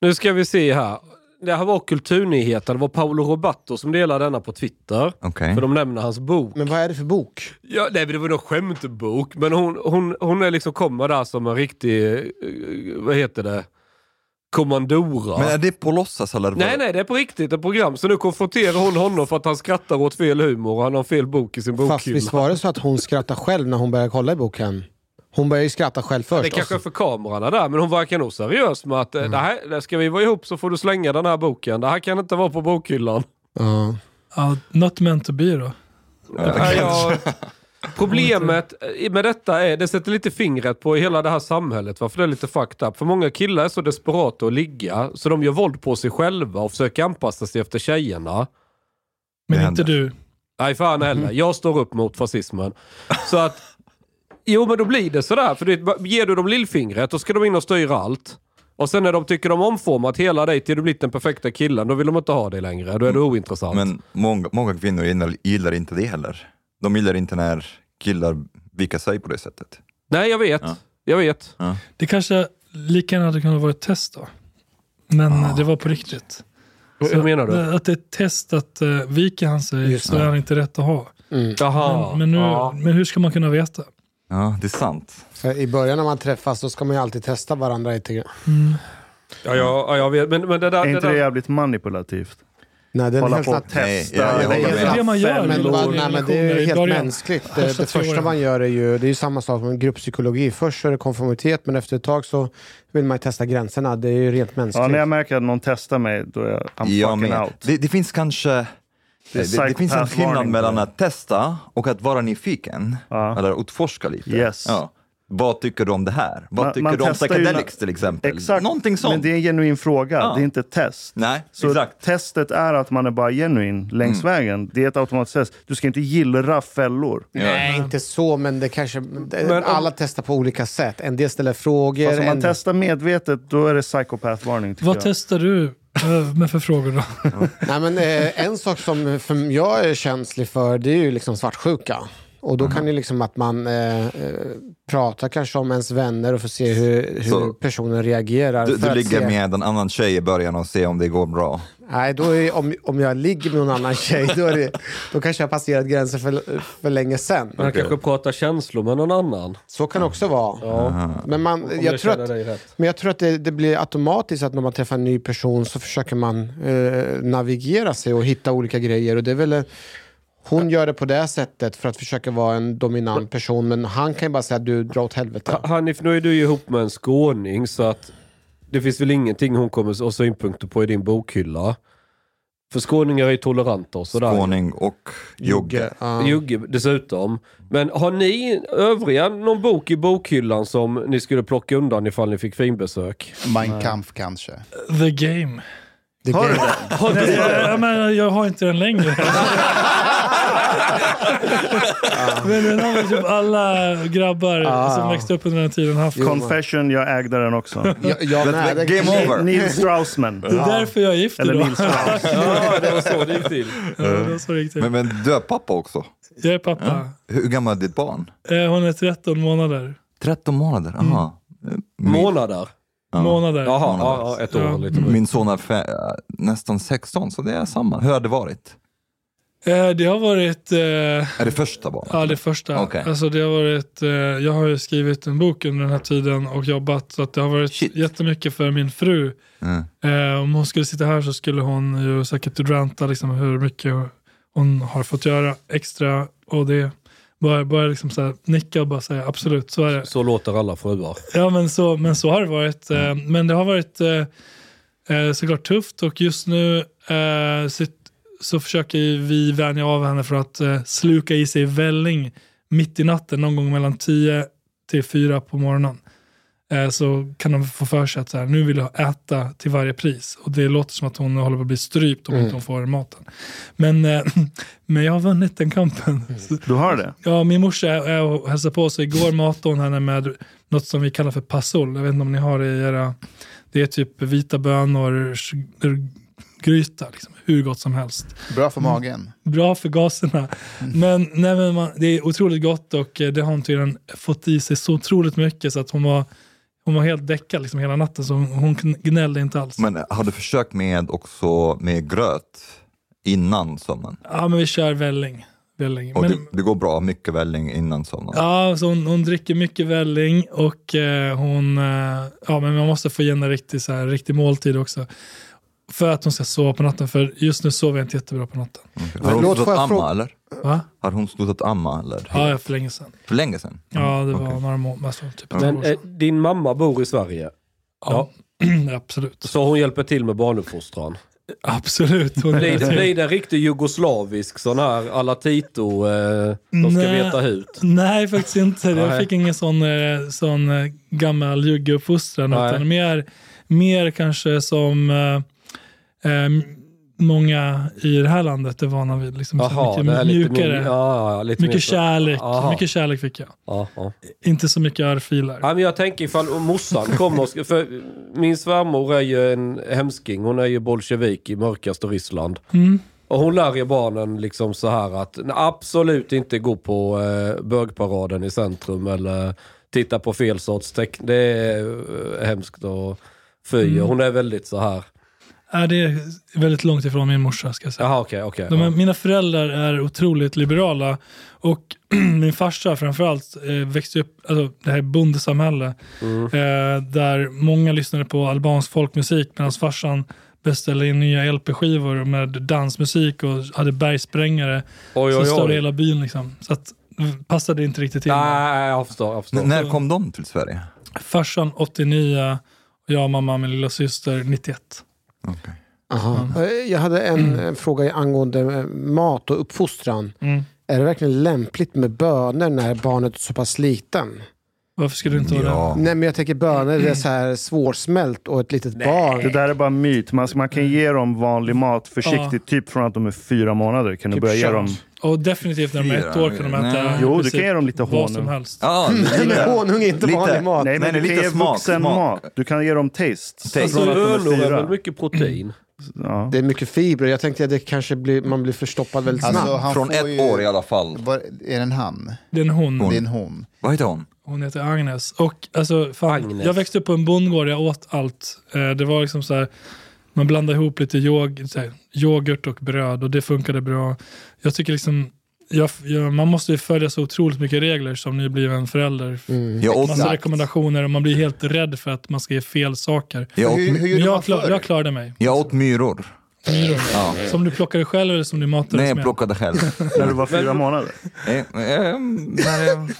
Nu ska vi se här. Det här var kulturnyheter. Det var Paolo Roberto som delade denna på Twitter. Okej. För de nämner hans bok. Men vad är det för bok? Ja, nej, det var någon skämtbok. Men hon, hon, hon är liksom kommer där som en riktig, eh, vad heter det, kommandora. Men är det på låtsas eller? Nej, nej, det är på riktigt ett program. Så nu konfronterar hon honom för att han skrattar åt fel humor och han har fel bok i sin Fast bokhylla. visst var det så att hon skrattade själv när hon började kolla i boken? Hon började ju skratta själv först. Det kanske är för kamerorna där, men hon verkar nog seriös med att mm. det här, det ska vi vara ihop så får du slänga den här boken. Det här kan inte vara på bokhyllan. Ja. Ja, not meant to be då. Ja, jag, problemet med detta är, det sätter lite fingret på hela det här samhället, varför det är lite fucked up. För många killar är så desperata att ligga, så de gör våld på sig själva och försöker anpassa sig efter tjejerna. Men inte du. Nej, fan heller. Jag står upp mot fascismen. Så att, jo men då blir det sådär. För det, ger du dem lillfingret, då ska de in och styra allt. Och sen när de tycker de omformat hela dig till du blivit den perfekta killen, då vill de inte ha dig längre. Då är du ointressant. Men många, många kvinnor gillar, gillar inte det heller. De gillar inte när killar vikar sig på det sättet. Nej, jag vet. Ja. Jag vet. Det kanske lika gärna hade kunnat vara ett test då. Men det var på riktigt. Hur- Hur menar du? Att det är ett test att uh, viker han sig Just så är han inte rätt att ha. Jaha. Men, men, nu, ja. men hur ska man kunna veta? Ja, det är sant. För I början när man träffas då ska man ju alltid testa varandra lite grann. Ja, ja, ja, jag vet. Men, men det där... Är Det inte det där jävligt manipulativt? Nej, det är helt och testa. Nej, jag- jag håller Det är Det det man gör. Men, vad- nej, men det är ju helt början. mänskligt. Första Det, det första man gör är ju, det är ju samma sak med grupppsykologi. Först så är det konformitet men efter ett tag så vill man ju testa gränserna. Det är ju rent mänskligt. Ja, när jag märker att någon testar mig, då är jag I'm Jag fucking med. out. Det, det finns kanske Det det, finns en skillnad mellan att testa och att vara nyfiken. Ja. Eller utforska lite. Yes. Ja. Vad tycker du om det här? Vad Man- tycker man du om psychedelics till exempel? Exakt, Någonting sånt. men det är en genuin fråga, Ja. det är inte ett test. Nej, Så exakt. testet är att man är bara genuin längs Mm. vägen. Det är ett automatiskt test. Du ska inte gillra fällor. Nej, inte så, men det kanske... Men om- alla testar på olika sätt. En del ställer frågor. Fast om man en, testar medvetet, då är det psychopath-varning. Vad jag. testar du eh, med för frågor då? nej, men, eh, en sak som för jag är känslig för, det är ju liksom svartsjuka. Och då kan det liksom att man eh, eh, pratar kanske om ens vänner och får se hur, hur personen reagerar. Du, för du att ligger se, med en annan tjej i början och ser om det går bra. Nej, då är, om, om jag ligger med någon annan tjej, då, är det, då kanske jag har passerat gränsen för, för länge sedan. Man kanske pratar känslor med någon annan. Så kan det också vara. Ja. Men, man, Om jag jag tror att, men jag tror att det, det blir automatiskt att när man träffar en ny person så försöker man eh, navigera sig och hitta olika grejer. Och det är väl, eh, hon gör det på det sättet för att försöka vara en dominant person, men han kan ju bara säga att du drar åt helvete. Ha- Hanif, nu är du ju ihop med en skåning så att det finns väl ingenting hon kommer att ha synpunkter på i din bokhylla. För skåningar är toleranta och sådär. Skåning och jugge. Jugge dessutom. Men har ni övriga någon bok i bokhyllan som ni skulle plocka undan ifall ni fick finbesök? Mein Kampf kanske. The Game. Det Har du kan- det? Nej, jag, jag, menar, jag har inte den längre. Men den har väl typ alla grabbar Ah. som växte upp under den tiden haft. Confession, jag ägde den också. Jag, jag med. Det- Game over. Neil Straussman. Det är därför jag är gift Eller idag. Neil Strauss. Ja, det var så det gick till. Ja, det var så det gick till. Men, men du är pappa också? Jag är pappa. Hur gammal är ditt barn? Eh, Hon är 13 månader. 13 månader? Aha. Min, Månader. Ja. Månader. Jaha, ja, ja, ett år Ja. lite. Min son är fe- nästan 16, så det är samma. Hur har det varit? Eh, Det har varit... eh, Är det första barnet? Ja, det första. Okej. Alltså det har varit, eh, jag har ju skrivit en bok under den här tiden och jobbat så att det har varit Shit. jättemycket för min fru. Mm. Eh, om hon skulle sitta här så skulle hon ju säkert ranta liksom hur mycket hon har fått göra extra och det bara, bara liksom så här, nicka och bara säga absolut, så är det. Så låter alla fruar. Ja, men så, men så har det varit. Eh, men det har varit eh, eh, såklart tufft och just nu så, försöker vi vänja av henne för att sluka i sig välling mitt i natten, någon gång mellan 10 till 4 på morgonen. Eh, så kan de få för sig att så här, nu vill jag äta till varje pris. Och det låter som att hon håller på att bli strypt om inte hon får maten. Men, eh, men jag har vunnit den kampen. Så- Du har det? Ja, min morsa är är och hälsar på sig. Igår matade hon henne med något som vi kallar för passol. Jag vet inte om ni har det i era... Det är typ vita bönor, gryta, liksom, hur gott som helst. Bra för magen. Bra för gaserna. Men, nej, men man, det är otroligt gott och eh, det har hon tydligen fått i sig så otroligt mycket så att hon var, hon var helt däckad liksom hela natten. Så hon, gnällde inte alls. Men har du försökt med också med gröt innan sömnen? Ja, men vi kör välling. välling. Och Men, det, det går bra, mycket välling innan sömnen? Ja, så hon, hon dricker mycket välling och eh, hon, eh, ja men man måste få ge henne riktig, så här, riktig måltid också. För att hon ska sova på natten, för just nu sover jag inte jättebra på natten. Okej. Har hon Låt- slutat jag amma eller? Va? Har hon slutat amma eller? Ja, ja, för länge sedan. För länge sedan? Ja, det var okej. några månader, alltså, typ Men år eh, sedan. din mamma bor i Sverige, Ja, absolut. så hon hjälper till med barnuppfostran. Absolut. Hon Blir det, blir det en riktig jugoslavisk sån här alla Tito, eh, de ska Nej. veta hut? Nej, faktiskt inte. Jag fick ingen sån, eh, sån eh, gammal juggeuppfostran. Utan mer, mer kanske som eh, många i det här landet är vana vid. Liksom, så Jaha, mycket lite mjukare. mer, ja, ja, lite mycket så- kärlek. Aha. Mycket kärlek fick jag. Ja, ja. Inte så mycket örfilar. Ja, men jag tänker ifall morsan kommer och för min svärmor är ju en hemsking, hon är ju bolsjevik i mörkaste Ryssland. Mm. Och hon lär ju barnen liksom så här att absolut inte gå på eh, bögparaden i centrum eller titta på fel sorts teckning. Det är eh, hemskt och fy. Mm. Hon är väldigt så här. Ja, det är väldigt långt ifrån min morsa ska jag säga. Jaha, okej, okej. De ja. mina föräldrar är otroligt liberala och min farsa framförallt eh, växte upp, alltså det här är bondesamhälle, Mm. eh, där många lyssnade på albansk folkmusik medan farsan beställde in nya LP-skivor med dansmusik och hade bergsprängare Oj, som störde hela byn. Liksom. Så att, det passade inte riktigt till. Nej, jag förstår. Jag förstår. N- när kom de till Sverige? Farsan 89 och jag och mamma, min lilla syster 91. Okej. Aha. Eh, Jag hade en eh, fråga angående eh, mat och uppfostran. Mm. Är det verkligen lämpligt med bönor när barnet är så pass liten? Varför skulle du inte vara det? Ja. Nej men jag tänker bönor det är så här svårsmält och ett litet barn. Det där är bara myt. Man, man kan ge dem vanlig mat försiktigt, Ja. typ från att de är fyra månader. Kan du Typ börja ge kött. dem... Och definitivt när de är ett år kan de äta nej. Jo, du kan ge dem lite vad som honung. helst. Ja, Nej, men honung är inte lite- vanlig mat. Nej, men Nej, du lite kan ge smak, vuxen smak. mat. Du kan ge dem taste. Taste. Alltså, Från att de är väl mycket protein? Ja. Det är mycket fibrer. Jag tänkte att det kanske blir, man blir förstoppad väldigt Alltså, snabbt. han Från får ett ju- år i alla fall. Var, är det en han? Det är en hon. Det är en hon. Vad heter hon? Hon heter Agnes. Och alltså, fan, Agnes. Jag växte upp på en bondgård, jag åt allt. Eh, det var liksom så här, man blandade ihop lite yog, så här, yoghurt och bröd och det funkade bra. Jag tycker liksom, jag, jag, man måste ju följa så otroligt mycket regler som nybliven förälder. Mm. Åt, Massa rekommendationer och man blir helt rädd för att man ska ge fel saker. jag åt, Hur, hur jag, klar, jag klarade mig. jag åt myror. Myror. Ja. Som du plockade själv eller som du matades Nej, jag med? plockade själv. När du var fyra månader. Eh, eh, när jag-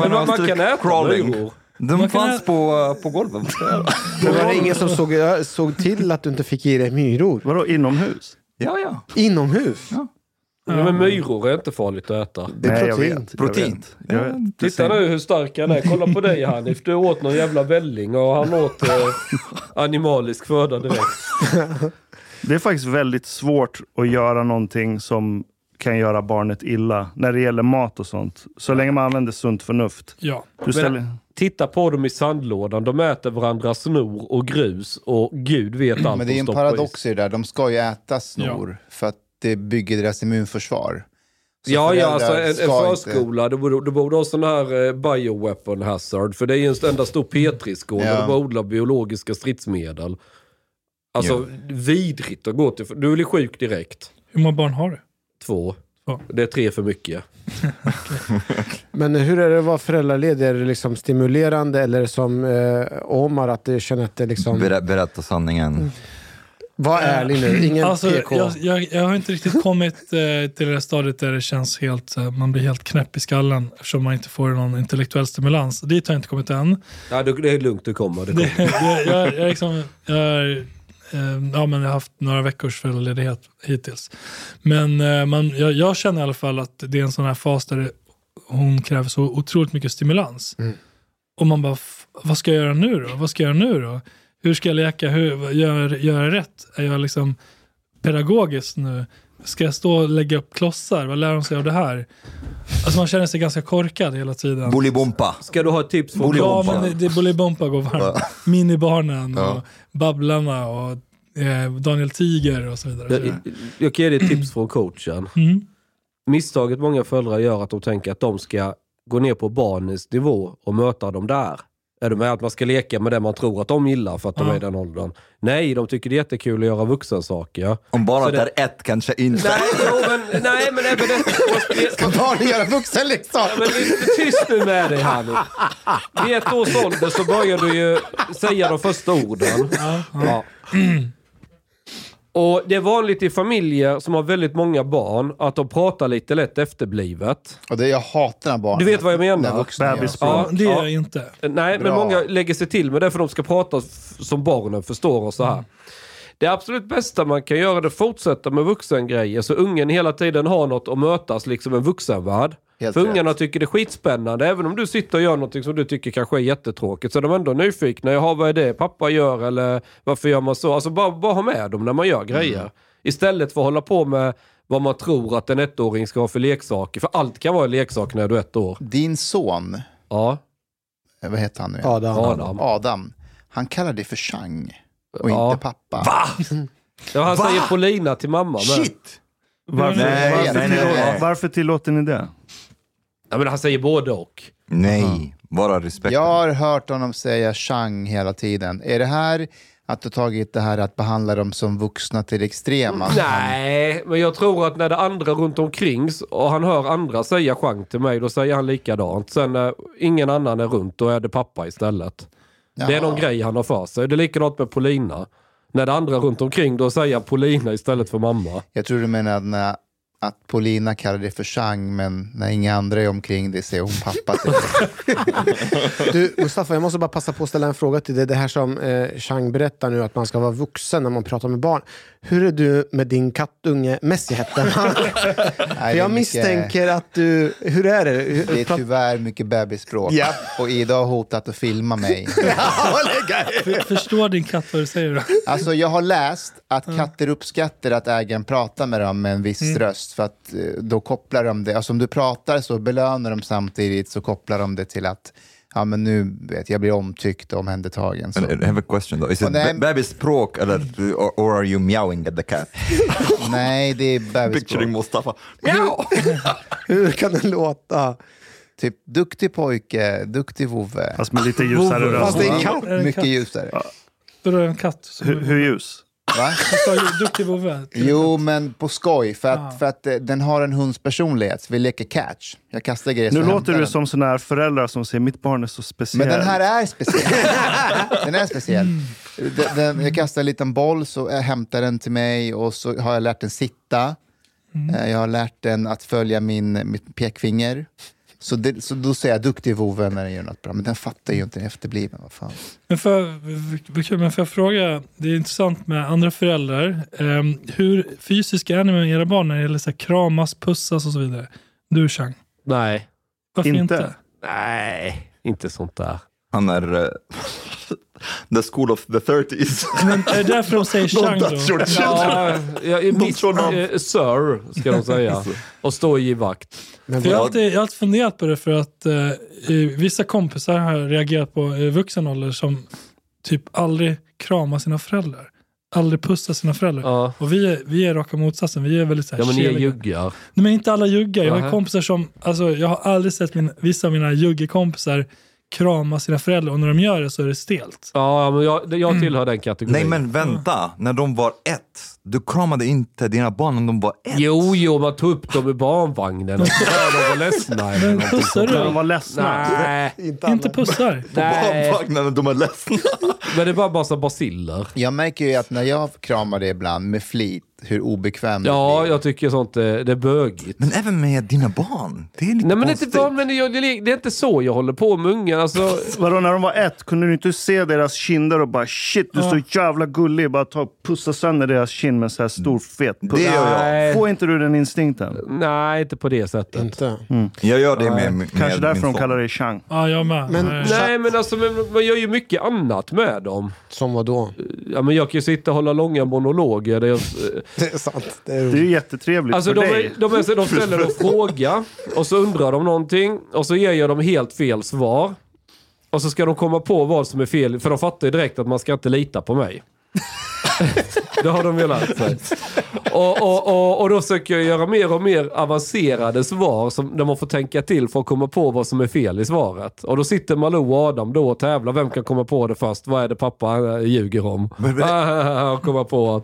Men man, kan äta crawling. myror. De Man kan fanns ä- på, på golvet. Men var det ingen som såg, såg till att du inte fick i dig myror? Vadå inomhus? Ja, ja. Inomhus? Ja. Ja, men myror är inte farligt att äta. Det är Nej, jag protein. Jag Protein. vet. Jag vet. Titta nu hur stark han är. Kolla på dig Hanif. Du åt någon jävla välling och han åt eh, animalisk föda direkt. Det är faktiskt väldigt svårt att göra någonting som kan göra barnet illa när det gäller mat och sånt. Så länge man använder sunt förnuft. Ja. Du ställer... Titta på dem i sandlådan. De äter varandras snor och grus och gud vet allt Men det är en paradox i det där. De ska ju äta snor för att det bygger deras immunförsvar. Så Ja, ja, alltså en, en ska inte- förskola, du borde, du borde ha sån här eh, bioweapon hazard. För det är ju en enda stor Petri-skål Ja. där de bara odlar biologiska stridsmedel. Alltså vidrigt att gå till. Du blir sjuk direkt. Hur många barn har du? Två. Två. Det är tre för mycket. Men hur är det att vara föräldraledig? Är det liksom stimulerande eller det som eh, Omar att du känner att det liksom... Ber, berätta sanningen. Var ärlig nu, ingen Alltså, PK. jag, jag, jag har inte riktigt kommit eh, till det stadiet där det känns helt, eh, man blir helt knäpp i skallen eftersom man inte får någon intellektuell stimulans. Dit har jag inte kommit än. Ja, det, det är lugnt, du kommer. Det Det, kommer. det, jag, jag, liksom, jag, är, eh, ja, men jag har haft några veckors föräldraledighet hittills. Men eh, man, jag, jag känner i alla fall att det är en sån här fas där det, hon kräver så otroligt mycket stimulans. Och man bara, "F- vad ska jag göra nu då? Vad ska jag göra nu då? Hur ska jag leka? Hur, gör, gör jag rätt? Är jag liksom pedagogisk nu? Ska jag stå och lägga upp klossar? Vad lär de sig av det här? Alltså man känner sig ganska korkad hela tiden. Bolibompa. Ska du ha ett tips från Ja, men det, det Bolibompa går varmt. Minibarnen och Babblarna och eh, Daniel Tiger och så vidare. Jag, jag kan ge dig ett tips från coachen. Mm. Misstaget många föräldrar gör att de tänker att de ska gå ner på barnens nivå och möta dem där. Är du med? Att man ska leka med det man tror att de gillar för att de Ja. är i den åldern. Nej, de tycker det är jättekul att göra vuxensaker. Om bara Så att det- är ett kanske inte. Nej, jo, men, nej, men även det... Ska barnen göra vuxenleksak? Ja, men lite tyst nu med dig här nu. Vid ett års ålder så börjar du ju säga de första orden. Ja. Och det är vanligt i familjer som har väldigt många barn att de pratar lite lätt efterblivet. Och det jag hatar när barn... Du vet vad jag menar? När vuxna gör Bebis- så. Ja, det är ja. jag inte. Nej, men Bra. många lägger sig till med det för de ska prata som barnen förstår och så här. Det absolut bästa man kan göra är att fortsätta med vuxengrejer så ungen hela tiden har något att mötas, liksom en vuxenvärld. Helt för rätt. ungarna tycker det är skitspännande. Även om du sitter och gör något som du tycker kanske är jättetråkigt så är de ändå nyfikna. Jaha, vad är det pappa gör? Eller varför gör man så? Alltså bara, bara ha med dem när man gör grejer. Mm. Istället för att hålla på med vad man tror att en ettåring ska ha för leksaker. För allt kan vara en leksak när du är ett år. Din son, Ja, eh, vad heter han nu? igen? Adam. Adam. Adam. Han kallar dig för Chang och Ja. inte pappa. Ja, han säger Polina till mamma med. Shit! Varför, Nej, varför, nej, nej, nej. varför tillåter ni det? Ja, men han säger både och. Nej, bara respekt. Jag har hört honom säga Chang hela tiden. Är det här att du tagit det här att behandla dem som vuxna till extrema? Nej, men jag tror att när det andra runt omkring och han hör andra säga chang till mig, då säger han likadant. Sen när ingen annan är runt, då är det pappa istället. Det är någon grej han har för sig. Det är likadant med Polina. När det andra runt omkring, då säger Polina istället för mamma. Jag tror du menar att, när, att Polina kallar det för Chang, men när inga andra är omkring det säger hon pappa till. Du, Mustafa, jag måste bara passa på att ställa en fråga till dig. Det här som eh, Chang berättar nu, att man ska vara vuxen när man pratar med barn. Hur är du med din kattunge Messi hette han? Jag misstänker att du... Hur är det? Hur, Det är tyvärr mycket bebisspråk. Ja. Och Ida har hotat att filma mig. För, förstår din katt vad du säger då? Alltså jag har läst att katter uppskattar att ägaren pratar med dem med en viss Mm. röst. För att eh, då kopplar de det, alltså om du pratar så belönar de samtidigt så kopplar de det till att ja men nu vet jag blir omtyckt och omhändertagen. Så. I have a question though. Is it nej- be- bebisspråk eller or, or are you meowing at the cat? Nej, det är Picturing bebisspråk. Mustafa. Meow! hur kan den låta? Typ duktig pojke, duktig vovve. Fast med lite ljusare röst. Fast det är katt. Det Mycket ljusare. Då är det en katt. Hur, hur ljus? Va? Han sa ju duktig vovve. Jo, men på skoj. För att, Ah. för att eh, den har en hunds personlighet. Vi leker catch. Jag kastar grejer så Nu låter du den. som såna här föräldrar som säger mitt barn är så speciell. Men den här är speciell. den är speciell. Den, den, jag kastar en liten boll, så jag hämtar den till mig och så har jag lärt den sitta. Eh, Jag har lärt den att följa min, mitt pekfinger. Så, det, så då säger jag duktig vovve när den gör något bra. Men den fattar ju inte den efterbliven. Vad fan. Men för, men jag fråga, det är intressant med andra föräldrar. Ehm, hur fysiska är ni med era barn när det gäller så här, kramas, pussas och så vidare? Du Chang, Nej. varför inte? Inte? Nej, inte sånt där. Han är uh, the school of the 30s. Men är det därför de säger Chang då? Ja, jag är miss, eh, sir, ska de säga. Och stå i vakt. Men jag, har alltid, jag har alltid funderat på det för att eh, eh, vissa kompisar har reagerat på i vuxen ålder som typ aldrig kramar sina föräldrar. Aldrig pussar sina föräldrar. Ja. Och vi är, vi är raka motsatsen. Vi är väldigt så här Ja, men ni är keliga. juggar. Nej, men inte alla juggar. Jag har kompisar som, alltså jag har aldrig sett min, vissa av mina juggekompisar krama sina föräldrar och när de gör det så är det stelt. Ja, men jag, jag tillhör den kategorin. Nej men vänta, när de var ett, du kramade inte dina barn när de var ett. Jo, jo, man tog upp dem i barnvagnen och var de var ledsna. Men pussar du? De var ledsna. Nej, inte Inte pussar. nej. Barnvagnen när de är ledsna. Men det är bara massa basiller. Jag märker ju att när jag kramar det ibland med flit, hur obekväm det Ja, blir. jag tycker sånt är, det är bögigt. Men även med dina barn. Det är lite Nej men det är, konstigt. inte, bara- men det, är- det är inte så jag håller på med ungar. Alltså, Vadå, när de var ett, kunde du inte se deras kinder och bara shit, du är så jävla gullig. Bara ta och pussa sönder deras kind med så här stor fet puss. Det gör jag. Får inte du den instinkten? nej, inte på det sättet. Inte. Jag gör det med, med Kanske därför de kallar dig Chang. Ja, jag med. Men- Nej. Nej men alltså men, man gör ju mycket annat med dem. Som vad då? Ja, men jag kan ju sitta och hålla långa monologer. Där jag, Det är sant. Det är Det är jättetrevligt alltså för de, dig. de, så- de ställer en fråga och så undrar de någonting och så ger jag dem helt fel svar. Och så ska de komma på vad som är fel, för de fattar ju direkt att man ska inte lita på mig. det har de ju lärt sig. Och, och, och, och då försöker jag göra mer och mer avancerade svar som, där man får tänka till för att komma på vad som är fel i svaret. Och då sitter Malou och Adam då och tävlar. Vem kan komma på det först? Vad är det pappa ljuger om? Och komma på.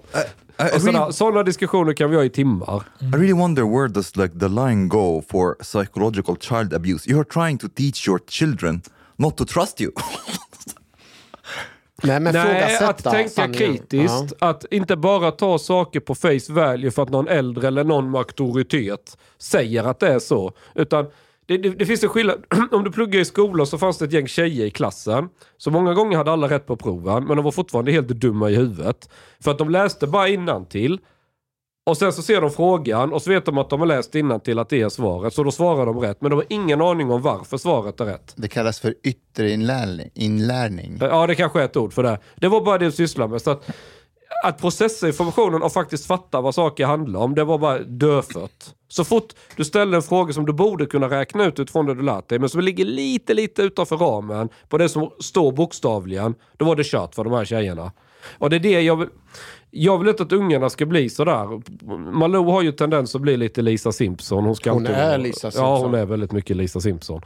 I, really, sådana diskussioner kan vi ha i timmar. I really wonder where does like the line go for psychological child abuse? You're trying to teach your children not to trust you. Nej, men Nej, att tänka sanningen. kritiskt. Att inte bara ta saker på face value för att någon äldre eller någon med auktoritet säger att det är så. Utan det, det, det finns en skillnad. Om du pluggar i skolan så fanns det ett gäng tjejer i klassen. Så många gånger hade alla rätt på proven, men de var fortfarande helt dumma i huvudet. För att de läste bara innantill. Och sen så ser de frågan och så vet de att de har läst innantill att det är svaret. Så då svarar de rätt. Men de har ingen aning om varför svaret är rätt. Det kallas för yttre inlärning. inlärning. Ja, det kanske är ett ord för det. Det var bara det du sysslade med. Så att, att processa informationen och faktiskt fatta vad saker handlar om, det var bara dödfött. Så fort du ställer en fråga som du borde kunna räkna ut utifrån det du lärt dig, men som ligger lite, lite utanför ramen på det som står bokstavligen, då var det kört för de här tjejerna. Och det är det jag vill... Jag vill inte att ungarna ska bli sådär. Malou har ju tendens att bli lite Lisa Simpson. Hon, ska Hon alltid är Lisa Ja, Simpson. hon är väldigt mycket Lisa Simpson.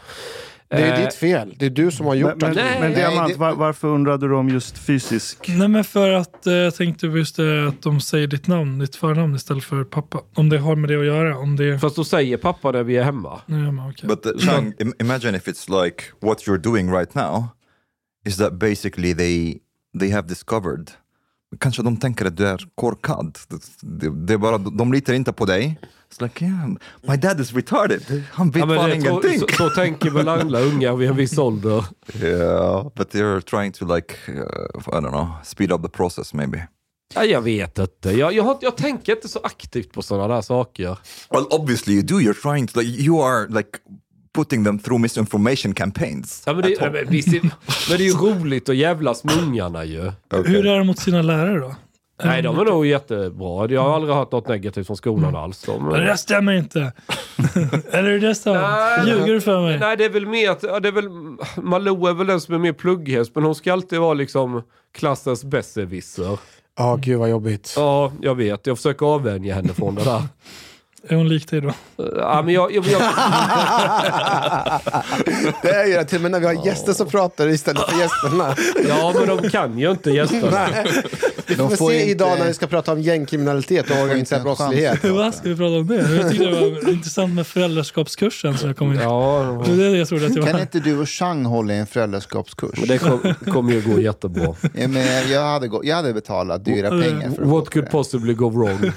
Det är Eh, ditt fel. Det är du som har gjort Men, men, att... Nej. men Diamant, det- var, varför undrade du om just fysisk? Nej men för att eh, jag tänkte just det att de säger ditt namn, ditt förnamn istället för pappa. Om det har med det att göra. Om det... Fast då säger pappa när vi är hemma. Nej, men okej. But uh, Chang, im- imagine if it's like what you're doing right now is that basically they, they have discovered Kanske de tänker att du är korkad. Det, det är bara, de litar inte på dig. It's like, yeah, my dad is retarded. Han vet Ja, men fan ingenting. så, så tänker väl alla unga vid en viss ålder. Yeah, but they're trying to like, uh, I don't know, speed up the process maybe. Ja, jag vet inte. Jag, jag, jag tänker inte så aktivt på sådana där saker. Well, obviously you do. You're trying to, like, you are like putting them through misinformation campaigns. Ja, men, det, men, men det är ju roligt att jävlas med ungarna ju. Hur är de mot sina lärare då? Nej, de är nog jättebra. Jag har aldrig hört något negativt från skolan alls. De, Det där stämmer inte. Eller är det? Nej. Ljuger du för mig? Nej, det är väl mer det är väl, Malou är väl den som är mer plugghäst, men hon ska alltid vara liksom klassens besserwisser. Ja, gud vad jobbigt. Ja, jag vet. Jag försöker avvänja henne från det där. Är hon lik dig då? Ja, men jag, jag, jag, Det är ju det, till och med när vi har gäster som pratar istället för gästerna. ja, men de kan ju inte gästerna. Vi får, får se inte- idag när vi ska prata om gängkriminalitet och organiserad brottslighet. Vad ska vi prata om det? Jag tyckte det var intressant med föräldraskapskursen som jag kom in. Ja, Det det jag trodde att det Kan var. inte du och Chang hålla i en föräldraskapskurs? men det kom- kommer ju gå jättebra. Ja, men jag, hade gå, jag hade betalat dyra pengar för att What could det. possibly go wrong?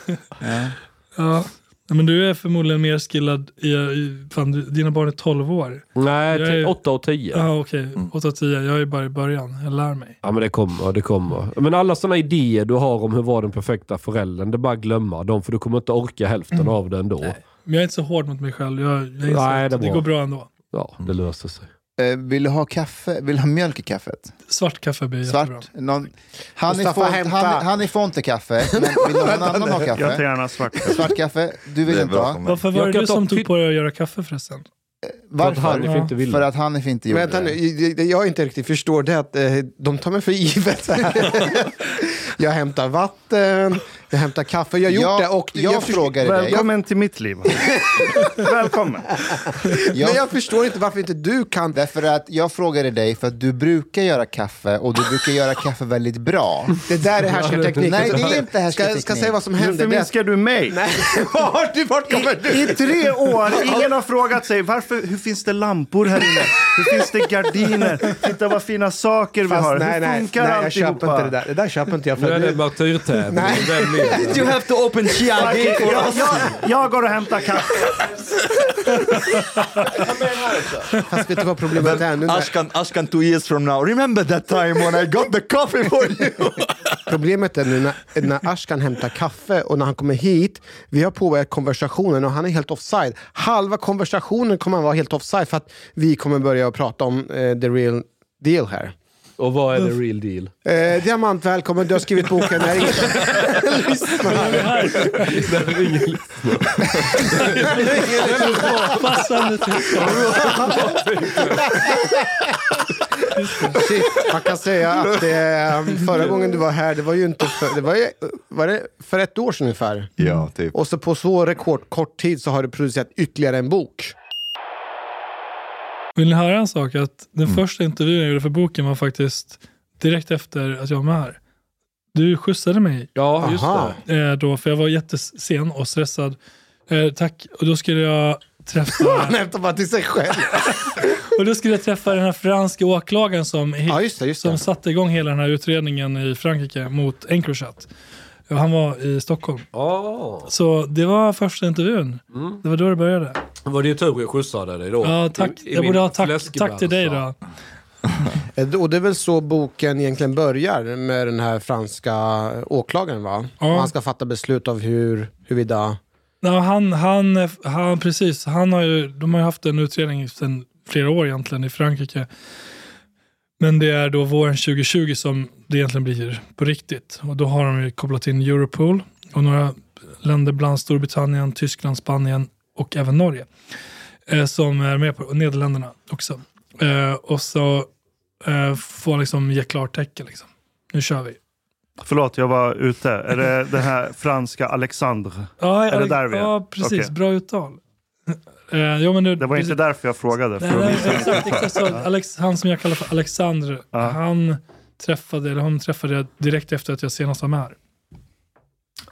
Ja. Nej, men du är förmodligen mer skillad i, i fan, dina barn är 12 år. Nej, Jag är- 8 och 10. Ja, okej. 8-10. Jag är bara i början. Jag lär mig. Ja men det kommer, det kommer. Men alla sådana idéer du har om hur var den perfekta föräldern, det är bara att glömma dem för du kommer inte orka hälften av det ändå. Men jag är inte så hård mot mig själv. Jag, jag Nej, det det går bra ändå. Ja, det löser sig. Eh, vill du ha kaffe? Vill du ha mjölk i kaffet? Svart kaffe blir jättebra. Svart? Någon, han, är font, hämta. han, han är Fonte-kaffe, men vill någon annan ha Jag tar kaffe? gärna svart. Svart kaffe? Du vill inte bra ha? för. Varför var det du som tog på dig att göra kaffe förresten? Varför? Hanif inte ville. För att Hanif inte gjorde Vänta nu, det. det jag inte riktigt förstår det är att eh, de tar mig för givet. jag hämtar vatten, jag hämtar kaffe, jag har gjort Jag, det och jag, förstår- frågade dig. Välkommen till mitt liv. Välkommen. Men jag förstår inte varför inte du kan. Därför att jag frågade dig för att du brukar göra kaffe och du brukar göra kaffe väldigt bra. Det där är härskarteknik. Nej, det är inte Ska, härskarteknik. ska säga vad som Nu händer. Att- förminskar du mig. Nej, vart, du, vart kommer du? I tre år, ingen har frågat sig varför, hur finns det lampor här inne? Hur finns det gardiner? Titta vad fina saker vi Fast har. nej, hur nej, funkar nej, jag köper alltihopa? inte det där. Det där köper inte jag. Nu är För det du, martyrtävling. Leder? You have to open Chiagi Okej, for jag, us. jag, jag går och hämtar kaffe. fast vet du vad problemet är? Nu när, Ashkan, Ashkan two years from now. Remember that time when I got the coffee for you? problemet är nu när, när Ashkan hämtar kaffe och när han kommer hit, vi har påbörjat konversationen och han är helt offside. Halva konversationen kommer han vara helt offside för att vi kommer börja att prata om eh, the real deal här. Och vad är the real deal? Eh, Diamant, välkommen. Du har skrivit boken När ingen Passande till. Shit, man kan säga att eh, förra gången du var här, det var ju inte för, det var, ju, var det för ett år sedan ungefär. ja, typ. Och så på så rekord kort tid så har du producerat ytterligare en bok. Vill ni höra en sak? Att den första intervjun jag gjorde för boken var faktiskt direkt efter att jag var med här. Du skjutsade mig Ja, just Aha. det. eh, då, för jag var jättesen och stressad. Eh, tack. Och då skulle jag träffa Han hämtar bara till sig själv. och då skulle jag träffa den här franska åklagaren som, Ja, just det. Just som det. satte igång hela den här utredningen i Frankrike mot Encrochat. Han var i Stockholm. Ah. Så det var första intervjun. Det var då det började. Var det tur jag skjutsade dig då? Ja, tack. I- i jag borde ha tack, tack till dig då. Eh, Och det är väl så boken egentligen börjar med den här franska åklagaren va? Ja. Han ska fatta beslut av hur, huruvida... Ja, han, han, han, precis. Han har ju, de har ju haft en utredning sedan flera år egentligen i Frankrike. Men det är då våren 2020 som det egentligen blir på riktigt. Och då har de ju kopplat in Europol och några länder bland Storbritannien, Tyskland, Spanien och även Norge. Eh, som är med på, och Nederländerna också. Eh, och så eh, får liksom ge klartecken. Liksom. Nu kör vi. Förlåt, jag var ute. Är det den här franska Alexandre? Ja, Är det där vi är? Ja, precis. Okej. Bra uttal. Eh, ja, men nu, Det var inte därför jag frågade. Nej, nej, exakt, exakt så. Alex, han som jag kallar för Alexander, Ja. han träffade, eller hon träffade jag direkt efter att jag senast var med här.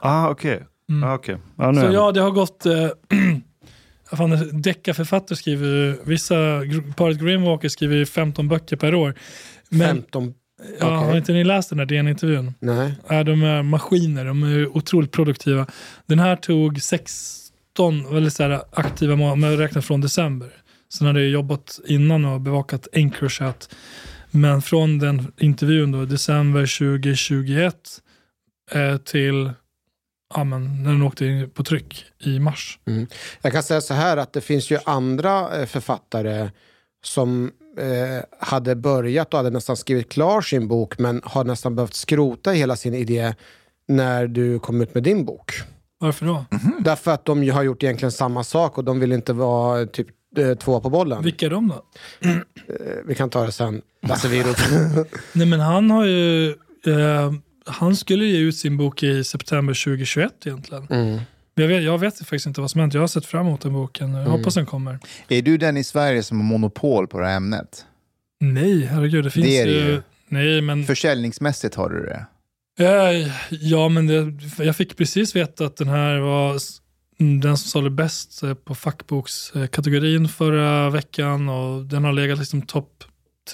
Ah, okej. Mm. Ah. Ja, nu Så ja, det har gått... Eh, fan, deckarförfattare skriver ju- vissa, paret Grimwalker skriver ju 15 böcker per år. Men 15... ja, okej. har inte ni läst den där DN-intervjun? Nej. Ja, de är maskiner, de är otroligt produktiva. Den här tog 16 väldigt så här, aktiva månader, räknar från december. Sen hade jag jobbat innan och bevakat Encrochat. Men från den intervjun då, december 2021 eh, till ja, men, när den åkte in på tryck i mars. Jag kan säga så här att det finns ju andra eh, författare som eh, hade börjat och hade nästan skrivit klar sin bok men har nästan behövt skrota hela sin idé när du kom ut med din bok. Varför då? Därför att de ju har gjort egentligen samma sak och de vill inte vara typ eh, två på bollen. Vilka är de då? Vi kan ta det sen. Lasse. Nej men han har ju, eh, han skulle ge ut sin bok i september 2021 egentligen. mm. Men Jag vet, jag vet faktiskt inte vad som hänt. Jag har sett fram emot den boken. Jag hoppas den kommer. Är du den i Sverige som har monopol på det här ämnet? Nej, herregud. Det finns Det är det ju... Nej, men... Försäljningsmässigt har du det. Eh, ja, men det, jag fick precis veta att den här var mm, den som sålde bäst eh, på fackbokskategorin förra veckan och den har legat liksom topp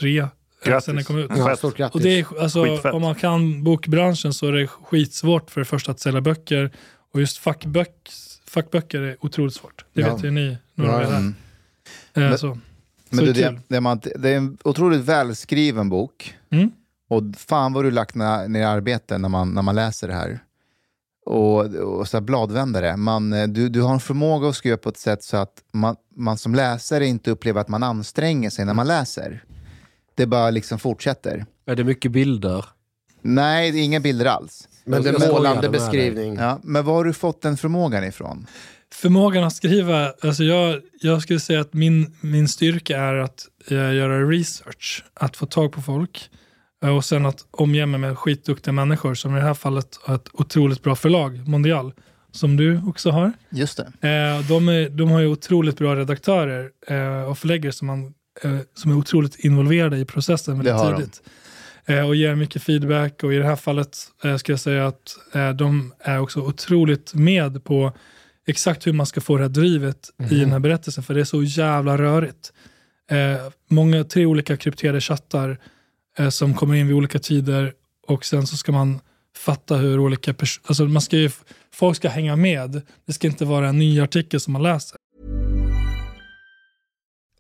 tre Grattis. sen den kom ut. ja, stort grattis. Och det är, alltså, Skitfett. om man kan bokbranschen så är det skitsvårt för det första att sälja böcker Och just fackböck, fackböcker är otroligt svårt. Det Ja. vet ju ni, några Ja, av er här. Mm. Eh, Men- så. Men så du, kul. det, det, man, det är en otroligt välskriven bok. Mm. Och fan vad du lagt ner ner arbete när man, när man läser det här. Och, och så här bladvändare. Man, eh, du, du har en förmåga att skriva på ett sätt så att man, man som läsare inte upplever att man anstränger sig när man läser. Det bara liksom fortsätter. Är det mycket bilder? Nej, det är inga bilder alls. Men det är målande beskrivning. Ja, men var har du fått den förmågan ifrån? Förmågan att skriva, alltså jag, jag skulle säga att min, min styrka är att eh, göra research, att få tag på folk eh, och sen att omge mig med skitduktiga människor som i det här fallet har ett otroligt bra förlag, Mondial, som du också har. Just det. Eh, de, är, de har ju otroligt bra redaktörer och förläggare som, man, som är otroligt involverade i processen väldigt har de. tidigt. Eh, och ger mycket feedback och i det här fallet eh, ska jag säga att eh, de är också otroligt med på exakt hur man ska få det här drivet i den här berättelsen för det är så jävla rörigt. Eh, många, tre olika krypterade chattar eh, som kommer in vid olika tider och sen så ska man fatta hur olika pers- alltså man ska ju, folk ska hänga med. Det ska inte vara en ny artikel som man läser.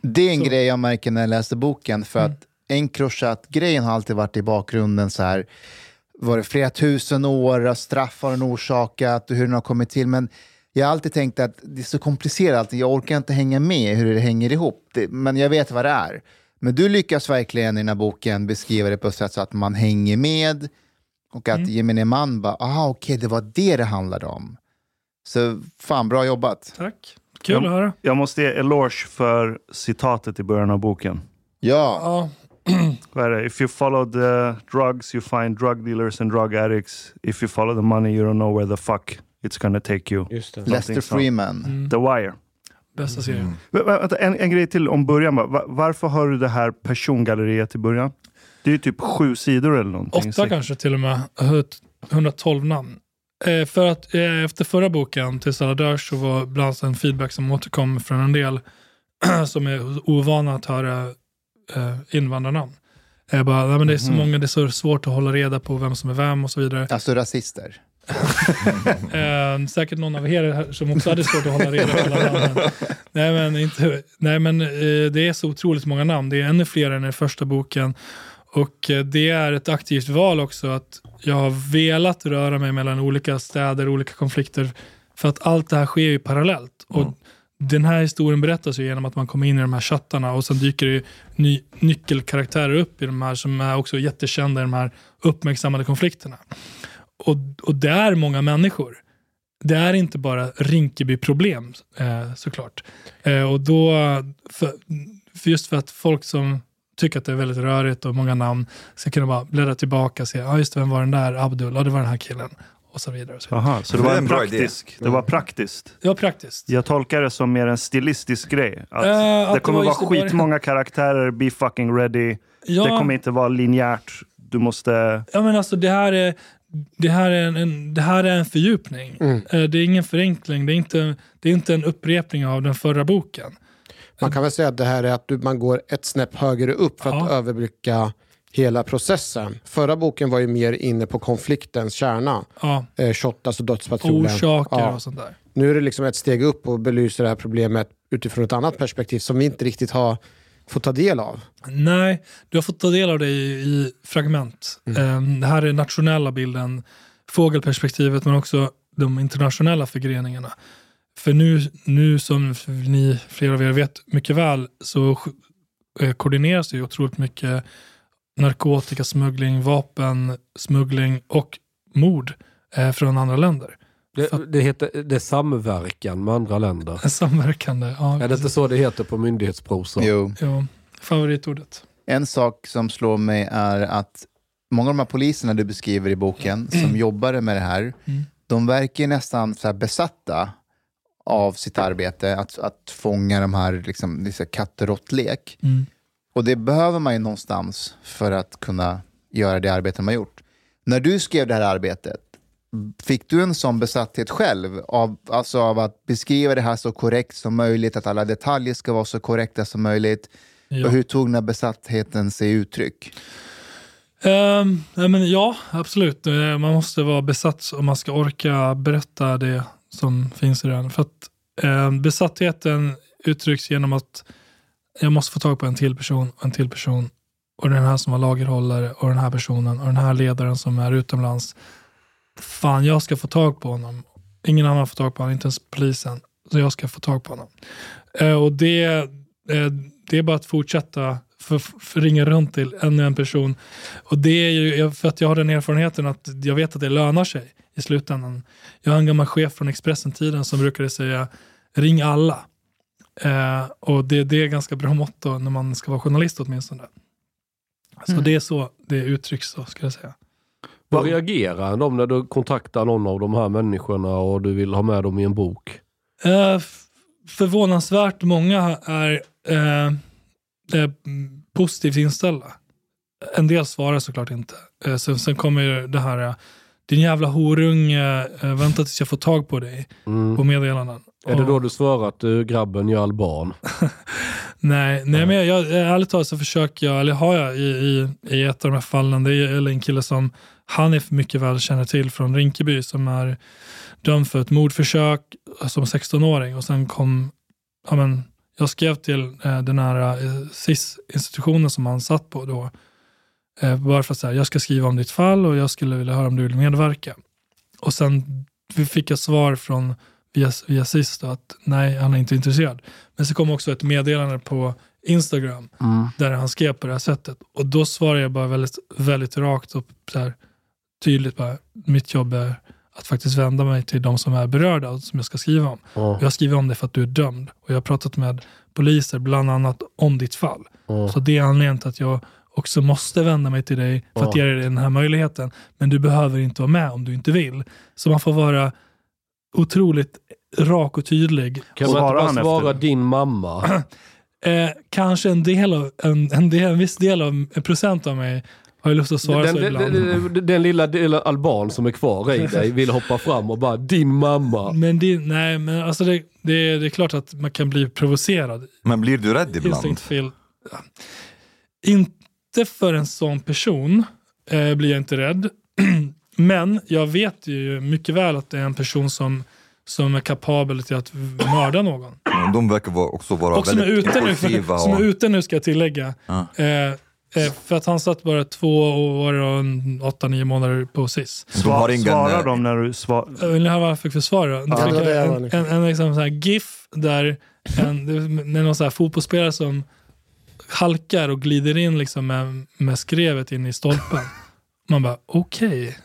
Det är en Så. grej jag märker när jag läser boken. För Mm. att Encrochat-grejen har alltid varit i bakgrunden. så här var det flera tusen år, straff har den orsakat och hur den har kommit till. Men jag har alltid tänkt att det är så komplicerat, jag orkar inte hänga med hur det hänger ihop. Det, men jag vet vad det är. Men du lyckas verkligen i den här boken beskriva det på ett sätt så att man hänger med och att gemene man bara, ah okej, det var det det handlade om. Så fan, bra jobbat. tack. Kul att höra. Jag måste ge eloge för citatet i början av boken. Ja, Ja, Vad är det? If you follow the drugs you find drug dealers and drug addicts. If you follow the money you don't know where the fuck it's gonna take you. Just det. Lester. Freeman. mm, The Wire. bästa serien. Vänta, en, en grej till om början. bara. Va- Varför har du det här persongalleriet i början? Det är ju typ sju sidor eller någonting. Åtta kanske till och med. Jag har hört 112 namn. Eh, för att eh, efter förra boken, Tills alla dör, så var bland annat en feedback som återkom från en del som är ovana att höra eh, invandrarnamn. Jag bara, nej, men det är så Mhm. många, det är så svårt att hålla reda på vem som är vem och så vidare. Alltså rasister. Eh, säkert någon av er som också hade svårt att hålla reda på alla namnen. Nej men, inte, nej, men eh, det är så otroligt många namn. Det är ännu fler än i första boken. Och eh, det är ett aktivt val också att jag har velat röra mig mellan olika städer, olika konflikter. För att allt det här sker ju parallellt. Och den här historien berättas ju genom att man kommer in i de här chattarna och sen dyker det ny, nyckelkaraktärer upp i de här som är också jättekända i de här uppmärksammade konflikterna. Och, och det är många människor. Det är inte bara Rinkeby-problem eh, såklart. Eh, och då, för, för just för att folk som tycker att det är väldigt rörigt och många namn ska kunna bara bläddra tillbaka och se, ja ah, just det, vem var den där? Abdul, ja det var den här killen. Och så vidare. Och så, vidare. Aha, så det Det var en praktisk. Det var praktiskt. det var praktiskt. Jag tolkar det som mer en stilistisk grej. Att Eh, att det det kommer var just i vara skitmånga karaktärer, be fucking ready. Ja, Det kommer inte vara linjärt. Du måste... ja men alltså det här är, det här är, en, en, det här är en fördjupning. Mm. Eh, det är ingen förenkling, det är, inte, det är inte en upprepning av den förra boken. Man kan väl säga att det här är att du, man går ett snäpp högre upp för att Ja. överblicka hela processen. Förra boken var ju mer inne på konfliktens kärna. Ja, Eh, Shottaz och dödspatrullen. orsaker Ja. och sånt där. Nu är det liksom ett steg upp och belyser det här problemet utifrån ett annat perspektiv som vi inte riktigt har fått ta del av? Nej, du har fått ta del av det i, i fragment. Eh, det här är nationella bilden, fågelperspektivet men också de internationella förgreningarna. För nu, nu som ni, flera av er vet mycket väl, så eh, koordineras det ju otroligt mycket narkotikasmuggling, vapensmuggling och mord eh, från andra länder. Det, det heter det är samverkan med andra länder. Samverkande, ja. Är det inte så det heter på myndighetsprosa? Jo. Jo, favoritordet. En sak som slår mig är att många av de här poliserna du beskriver i boken som jobbade med det här, de verkar nästan så här besatta av sitt arbete, att, att fånga de här liksom, här katt och råttlek. Mm. Och det behöver man ju någonstans för att kunna göra det arbete man gjort. När du skrev det här arbetet, fick du en sån besatthet själv av, alltså av att beskriva det här så korrekt som möjligt, att alla detaljer ska vara så korrekta som möjligt? Ja. Och hur tog den här besattheten sig uttryck? Ehm, ja, men ja, absolut. Eh, Man måste vara besatt om man ska orka berätta det som finns i den. För att eh, besattheten uttrycks genom att jag måste få tag på en till person och en till person och den här som var lagerhållare och den här personen och den här ledaren som är utomlands. Fan, jag ska få tag på honom. Ingen annan får tag på honom, inte ens polisen. Så jag ska få tag på honom. Eh, och det, eh, det är bara att fortsätta för, för ringa runt till ännu en person. Och det är ju för att jag har den erfarenheten att jag vet att det lönar sig i slutändan. Jag har en gammal chef från Expressen-tiden som brukade säga ring alla. Eh, och det, det är ganska bra motto när man ska vara journalist åtminstone. Så Mm. det är så det uttrycks så, ska jag säga. Vad reagerar de när du kontaktar någon av de här människorna och du vill ha med dem i en bok? Eh, förvånansvärt många är eh, eh, positivt inställda. En del svarar såklart inte. Eh, sen, sen kommer ju det här, eh, din jävla horunge, eh, vänta tills jag får tag på dig. På meddelanden. Är det då du svarar att du grabben gör alban? Nej, nej men jag, jag, ärligt talat så försöker jag, eller har jag i, i, i ett av de här fallen, det är en kille som Hanif mycket väl känner till från Rinkeby som är dömd för ett mordförsök som 16-åring och sen kom, ja men, jag skrev till eh, den här eh, SIS-institutionen som han satt på då, eh, bara för att säga, jag ska skriva om ditt fall och jag skulle vilja höra om du vill medverka. Och sen fick jag svar från via, via SIS då, att nej, han är inte intresserad. Men så kom också ett meddelande på Instagram där han skrev på det här sättet. Och då svarade jag bara väldigt, väldigt rakt och så här, tydligt bara, mitt jobb är att faktiskt vända mig till de som är berörda och som jag ska skriva om. Och Jag skriver om det för att du är dömd. Och jag har pratat med poliser bland annat om ditt fall. Ja. Så det är anledningen till att jag också måste vända mig till dig för att Ja. ge dig den här möjligheten. Men du behöver inte vara med om du inte vill. Så man får vara otroligt rak och tydlig. Kan man inte bara svara din mamma? Eh, kanske en del av, en, en, del, en viss del av, en procent av mig har ju lust att svara Den, så den, ibland. den, den, lilla delen alban som är kvar i dig vill hoppa fram och bara din mamma. Men, det, nej, men alltså det, det, det är klart att man kan bli provocerad. Men blir du rädd ibland? Fel. Inte för en sån person eh, blir jag inte rädd. Men jag vet ju mycket väl att det är en person som, som är kapabel till att mörda någon. De verkar vara- också vara Och som är, väldigt ute nu, impulsiva. som är ute nu ska jag tillägga. Ja. Eh, eh, för att han satt bara två år och en åtta, nio månader på SIS. De har ingen, Svarar eh, de när du svarar? Vill ni höra vad jag fick för svar då? Ja, fick det det en, nyfiken en, en, liksom så här GIF där en, det är någon så här fotbollsspelare som halkar och glider in liksom med, med skrevet in i stolpen. Man bara okej.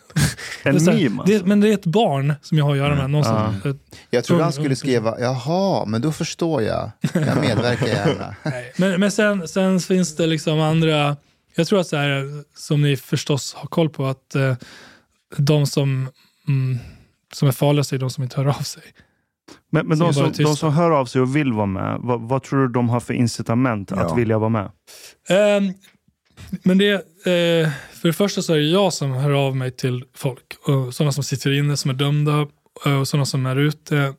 En Det så här- meme, alltså. det, Men det är ett barn som jag har att göra med. Någon som, ett, Jag trodde han skulle skriva, jaha, men då förstår jag. Jag medverkar gärna. Men, men sen, sen finns det liksom andra, jag tror att så här, som ni förstås har koll på, att eh, de som, mm, som är farligast är de som inte hör av sig. Men, men de, som, de som hör av sig och vill vara med, vad, vad tror du de har för incitament att Ja. vilja vara med? Ehm, men det, eh, för det första så är det jag som hör av mig till folk. Och sådana som sitter inne, som är dömda eh, och sådana som är ute.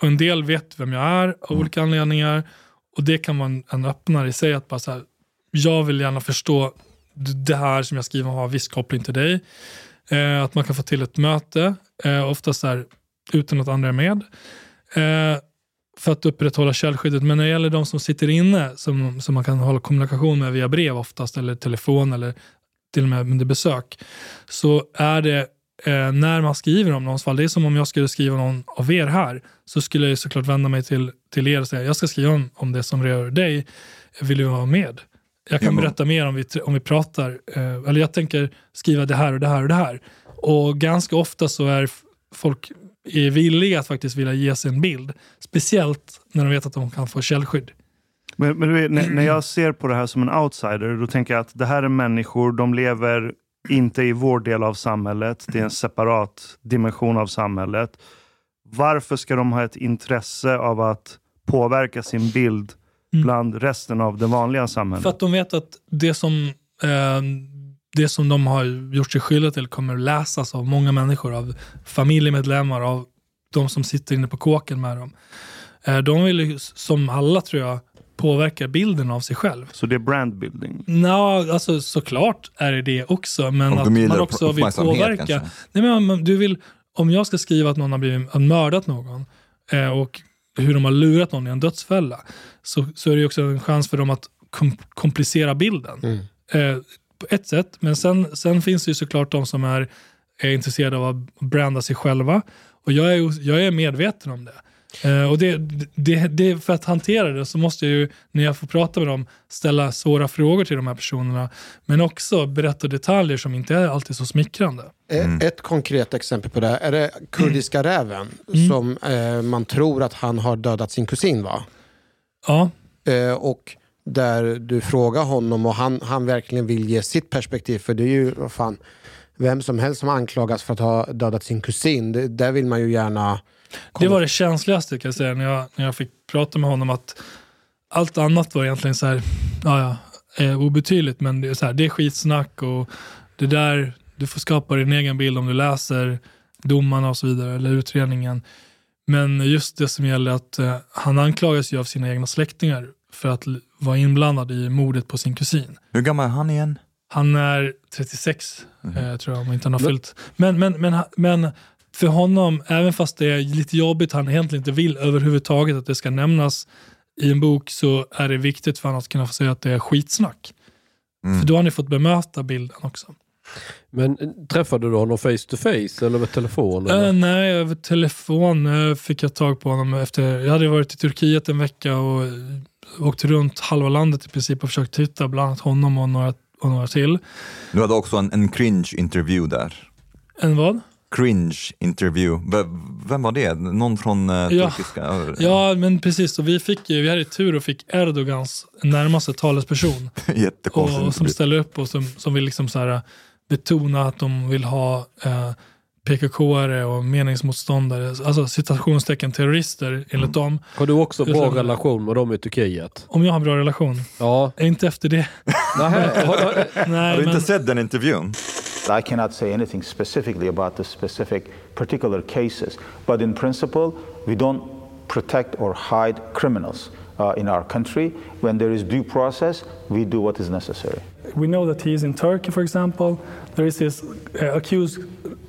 Och en del vet vem jag är av olika anledningar. Och det kan vara en, en öppnare i sig. att bara så här, Jag vill gärna förstå det här som jag skriver har viss koppling till dig. Eh, att man kan få till ett möte, eh, oftast där utan att andra är med. Eh, för att upprätthålla källskyddet. Men när det gäller de som sitter inne, som, som man kan hålla kommunikation med via brev oftast, eller telefon eller till och med under besök, så är det eh, när man skriver om någons fall, det är som om jag skulle skriva någon av er här, så skulle jag såklart vända mig till, till er och säga, jag ska skriva om, om det som rör dig, vill du vara med? Jag kan men- berätta mer om vi, om vi pratar, eh, eller jag tänker skriva det här och det här och det här. Och ganska ofta så är folk är villiga att faktiskt vilja ge sig en bild. Speciellt när de vet att de kan få källskydd. Men, men vet, när, när jag ser på det här som en outsider, då tänker jag att det här är människor, de lever inte i vår del av samhället. Det är en separat dimension av samhället. Varför ska de ha ett intresse av att påverka sin bild bland resten av det vanliga samhället? För att de vet att det som, eh, det som de har gjort sig skyldiga till kommer läsas av många människor, av familjemedlemmar, av de som sitter inne på kåken med dem. Eh, de vill ju, som alla tror jag, påverka bilden av sig själv. Så det är brandbuilding? Nå, alltså såklart är det det också, men Om att de man också vill påverka. kanske. Nej, men om, du vill, om jag ska skriva att någon har blivit mördat någon eh, och hur de har lurat någon i en dödsfälla, så, så är det ju också en chans för dem att kom, komplicera bilden. Eh, på ett sätt, men sen, sen finns det ju såklart de som är, är intresserade av att branda sig själva. Och jag är, jag är medveten om det. Eh, och det, det, det, för att hantera det så måste jag ju, när jag får prata med dem, ställa svåra frågor till de här personerna. Men också berätta detaljer som inte är alltid så smickrande. Eh, Ett konkret exempel på det här, är det kurdiska räven som eh, man tror att han har dödat sin kusin va? Ja. Eh, och där du frågar honom och han, han verkligen vill ge sitt perspektiv för det är ju vad fan, vem som helst som anklagas för att ha dödat sin kusin. Det, där vill man ju gärna... Det var det känsligaste kan jag säga när jag, när jag fick prata med honom. att Allt annat var egentligen så här, ja, ja, eh, obetydligt men det är, så här, det är skitsnack och det där, du får skapa din egen bild om du läser domarna och så vidare eller utredningen. Men just det som gäller att eh, han anklagas ju av sina egna släktingar för att vara inblandad i mordet på sin kusin. Hur gammal är han igen? Han är 36, eh, tror jag, om inte han har fyllt. Men, men, men, men för honom, även fast det är lite jobbigt, han egentligen inte vill överhuvudtaget att det ska nämnas i en bok, så är det viktigt för honom att kunna få säga att det är skitsnack. För då har ni fått bemöta bilden också. Men eh, träffade du honom face to face eller med telefon? Eller? Eh, nej, över telefon eh, fick jag tag på honom efter, jag hade varit i Turkiet en vecka och åkt runt halva landet i princip och försökt hitta bland annat honom och några, och några till. Du hade också en, en cringe-intervju där. En vad? Cringe-intervju. Vem var det? Någon från eh, Ja. turkiska? Ja, men precis. Och vi, fick, ju- vi hade tur och fick Erdogans närmaste talesperson. Och, som ställer upp och som, som vill liksom så här, betona att de vill ha eh, PKK-are och meningsmotståndare, alltså citationstecken terrorister enligt dem. Har du också bra Jag- relation med dem i Turkiet? Om jag har en bra relation? Ja. Inte efter det. Nähä, har- har- Nej, Har du men, inte sett den intervjun? I cannot say anything specifically about the specific particular cases, but in principle, we don't protect or hide criminals uh, in our country. When there is due process, we do what is necessary. We know that he is in Turkey, for example. There is this uh, accused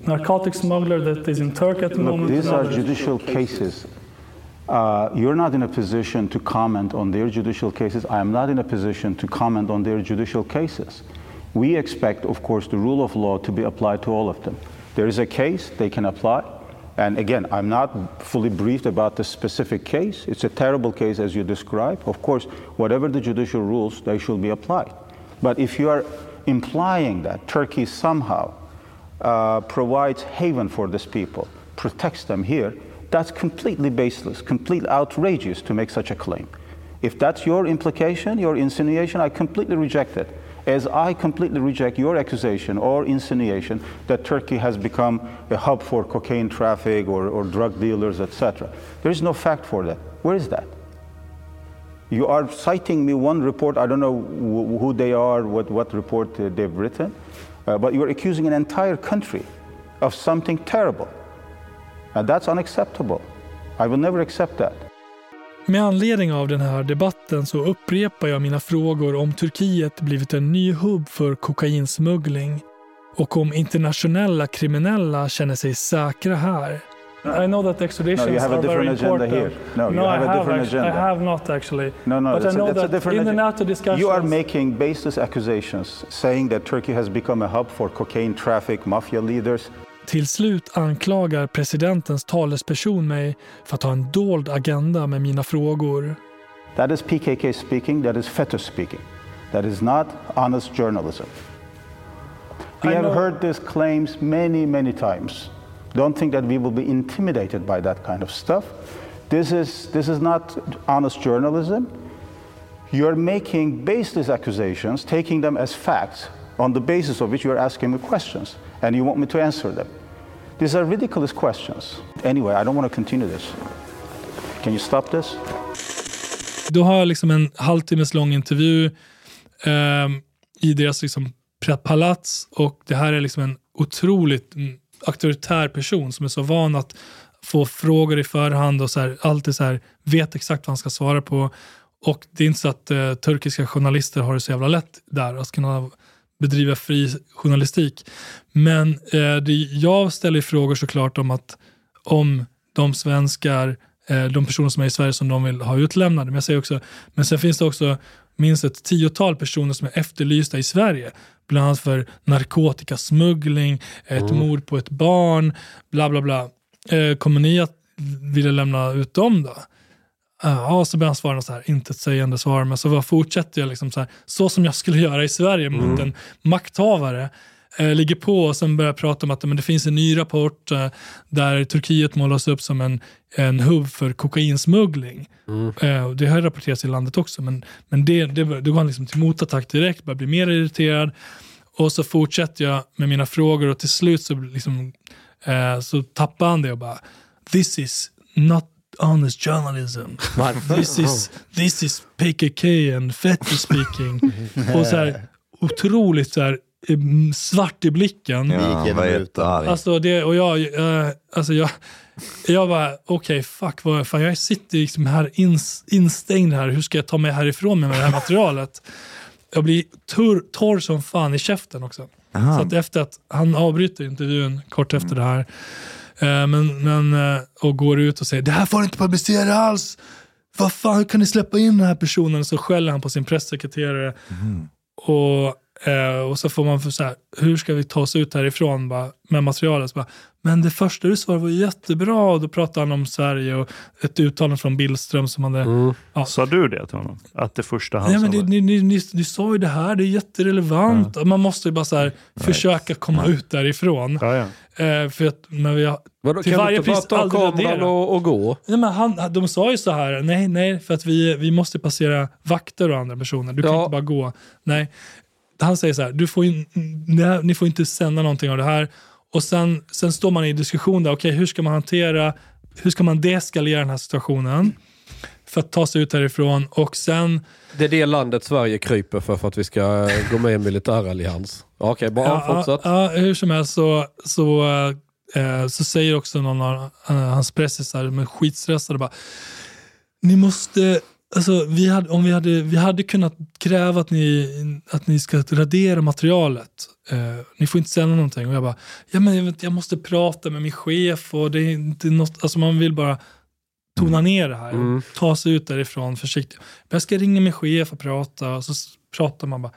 narcotic smuggler that is in Turkey at the Look, moment. these are judicial cases. Uh, you're not in a position to comment on their judicial cases. I am not in a position to comment on their judicial cases. We expect, of course, the rule of law to be applied to all of them. There is a case, they can apply. And again, I'm not fully briefed about the specific case. It's a terrible case as you describe. Of course, whatever the judicial rules, they should be applied. But if you are implying that Turkey somehow uh, provides haven for these people, protects them here, that's completely baseless, completely outrageous to make such a claim. If that's your implication, your insinuation, I completely reject it. As I completely reject your accusation or insinuation that Turkey has become a hub for cocaine traffic or, or drug dealers, etc. There is no fact for that. Where is that? You are citing me one report, I don't know wh- who they are, what, what report uh, they've written, uh, but you're accusing an entire country of something terrible. And that's unacceptable. I will never accept that. Med anledning av den här debatten så upprepar jag mina frågor om Turkiet blivit en ny hubb för kokainsmuggling och om internationella kriminella känner sig säkra här. I know that extraditions No, you have a different agenda important. here. No, you have I a different actu- agenda. I have not actually. No, no, but I know a, it's a that different in the agenda. NATO discussions, You are making baseless accusations, saying that Turkey has become a hub for cocaine traffic, mafia leaders. Till slut anklagar presidentens talesperson mig för att ha en dold agenda med mina frågor. That is PKK speaking, that is FETÖ speaking. That is not honest journalism. We I have know- heard these claims many, many times. Don't think that we will be intimidated by that kind of stuff. This is, this is not honest journalism. You're making baseless accusations, taking them as facts, on the basis of which you're asking me questions, and you want me to answer them. These are ridiculous questions. Anyway, I don't want to continue this. Can you stop this? Då har liksom en halvtimmes lång intervju ehm, i deras liksom palats och det här är liksom en otroligt auktoritär person som är så van att få frågor i förhand och så här, alltid så här, vet exakt vad han ska svara på. Och det är inte så att eh, turkiska journalister har det så jävla lätt där att kunna bedriva fri journalistik. Men eh, det, jag ställer frågor såklart om att om de svenskar, eh, de personer som är i Sverige som de vill ha utlämnade. Men, jag säger också, men sen finns det också minst ett tiotal personer som är efterlysta i Sverige. Bland annat för narkotikasmuggling, ett Mm. mord på ett barn, bla bla bla. Eh, kommer ni att vilja lämna ut dem då? Ja, så börjar han svara något så här intetsägande svar, men så fortsätter jag liksom så här, så som jag skulle göra i Sverige mot Mm. en makthavare. Eh, ligger på och sen börjar prata om att men det finns en ny rapport eh, där Turkiet målas upp som en, en hubb för kokainsmuggling. Eh, och det har rapporterats i landet också, men, men det, det, då går han liksom till motattack direkt, börjar bli mer irriterad. Och så fortsätter jag med mina frågor och till slut så, liksom, eh, så tappar han det och bara This is not honest journalism. This is, this is PKK and Fetty speaking. och så här, otroligt så här, mm, svart i blicken. Ja, var. Alltså det, och jag, eh, alltså jag, jag bara, okej fuck, vad, fan, jag sitter liksom här ins, instängd här, hur ska jag ta mig härifrån med det här materialet? Jag blir torr, torr som fan i käften också. Aha. Så att efter att han avbryter intervjun kort efter det här eh, men, men, eh, och går ut och säger det här får ni inte publicera alls. Vad fan, hur kan ni släppa in den här personen? Så skäller han på sin pressekreterare. Och, eh, och så får man för så här, hur ska vi ta oss ut härifrån bara, med materialet? Så bara, men det första du svarade var jättebra. Och då pratade han om Sverige och ett uttalande från Billström som hade... Ja. Sa du det till honom? Att det första han Nej, sa men det, var... ni, ni, ni, ni sa ju det här, det är jätterelevant. Man måste ju bara så här, försöka komma ut därifrån. Ja, ja. Eh, för att när vi har, Vadå, till kan du varje inte bara pris ta aldrig kameran och, och gå? Nej, men han, de sa ju så här, nej, nej, för att vi, vi måste passera vakter och andra personer. Du kan Ja. inte bara gå. Nej. Han säger så här, du får in, nej, ni får inte sända någonting av det här. Och sen, sen står man i diskussion där, okej hur ska man hantera, hur ska man deeskalera den här situationen? För att ta sig ut härifrån och sen Det är det landet Sverige kryper för, för att vi ska gå med i en militärallians. Okej, bara Ja, fortsätt. ja, hur som helst så, så, eh, så säger också någon av eh, hans pressisar, är skitstressade, bara ni måste, alltså, vi hade, om vi hade, vi hade kunnat kräva att ni, att ni ska radera materialet. Eh, ni får inte sända någonting. Och jag bara, ja men jag, vet, jag måste prata med min chef och det är inte något, alltså man vill bara tona ner det här. Mm. Ta sig ut därifrån försiktigt. Jag ska ringa min chef och prata och så pratar man bara.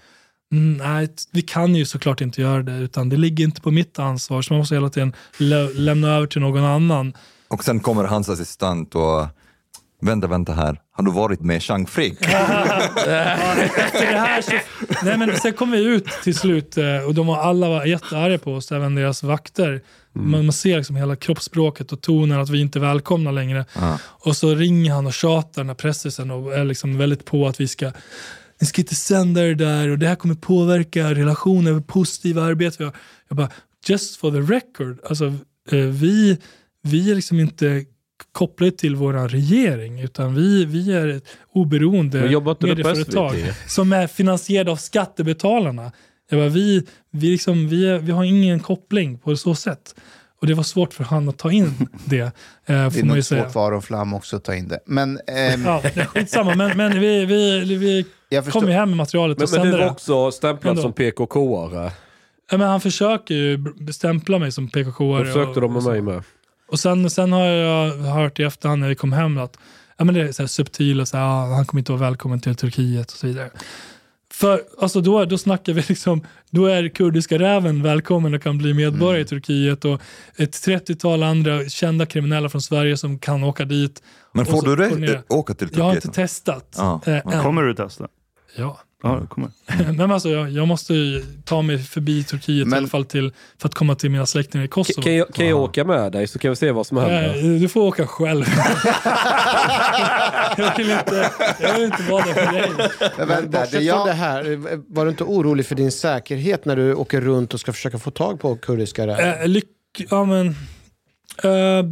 Mm, nej, vi kan ju såklart inte göra det utan det ligger inte på mitt ansvar så man måste hela tiden lä- lämna över till någon annan. Och sen kommer hans assistent och vänta, vänta här, har du varit med Chang Frick? Efter det här så, nej men sen kom vi ut till slut eh, och de var alla var jättearga på oss, även deras vakter. Man, man ser liksom hela kroppsspråket och tonen att vi inte är välkomna längre. Ja. Och så ringer han och tjatar den här pressisen och är liksom väldigt på att vi ska ni ska inte sända det där och det här kommer påverka relationer, positiva arbete. Jag, jag bara, just for the record, alltså, eh, vi, vi är liksom inte kopplade till vår regering utan vi, vi är ett oberoende Men medieföretag som är finansierade av skattebetalarna. Jag bara, vi, vi, liksom, vi, vi har ingen koppling på så sätt. Och det var svårt för han att ta in det, eh, Det är nog svårt för Aron Flam också att ta in det. Men ehm, Ja, det är skitsamma, men, men vi, vi, vi kom ju hem med materialet Men, och men sände du var det. också stämplad som PKK-are. Ja, men han försöker ju stämpla mig som PKK. Det försökte de med mig med. Och sen, sen har jag hört i efterhand när vi kom hem att ja, men det är så här subtil och så här, ja, han kommer inte vara välkommen till Turkiet och så vidare. För alltså då, då snackar vi liksom, då är kurdiska räven välkommen och kan bli medborgare i Turkiet och ett 30-tal andra kända kriminella från Sverige som kan åka dit. Men får så du rätt åka till Turkiet? Jag har inte testat. Ja. än. Kommer du testa? Ja. Ja, kommer. Men alltså, jag, jag måste ju ta mig förbi Turkiet i alla fall till, för att komma till mina släktingar i Kosovo. Kan jag, kan jag åka med dig så kan vi se vad som händer? Nej, du får åka själv. jag, vill inte, jag vill inte vara där för dig. Men vänta, det jag- det här, var du inte orolig för din säkerhet när du åker runt och ska försöka få tag på kurdiska rävar? Eh, lyck, ja, men, eh,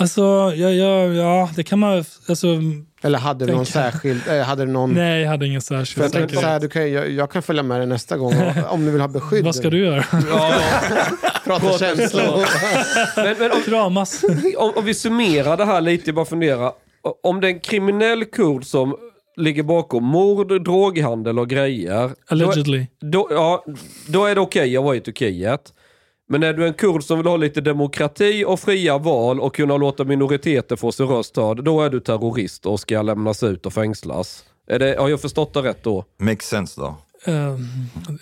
alltså, ja, ja, ja, det kan man... Alltså, Eller hade du någon särskild... Eh, hade du någon... Nej, jag hade ingen För särskild jag tänkte så här, du kan, jag, jag kan följa med dig nästa gång om du vill ha beskydd. Vad ska du göra? Prata känslor. Men, men om, Kramas. om, om vi summerar det här lite, bara fundera. Om det är en kriminell kurd som ligger bakom mord, droghandel och grejer. Allegedly. Då, då, ja, då är det okej att vara i Turkiet. Men är du en kurd som vill ha lite demokrati och fria val och kunna låta minoriteter få sin röst hörd, då är du terrorist och ska lämnas ut och fängslas. Är det, har jag förstått det rätt då? Makes sense då. Eh,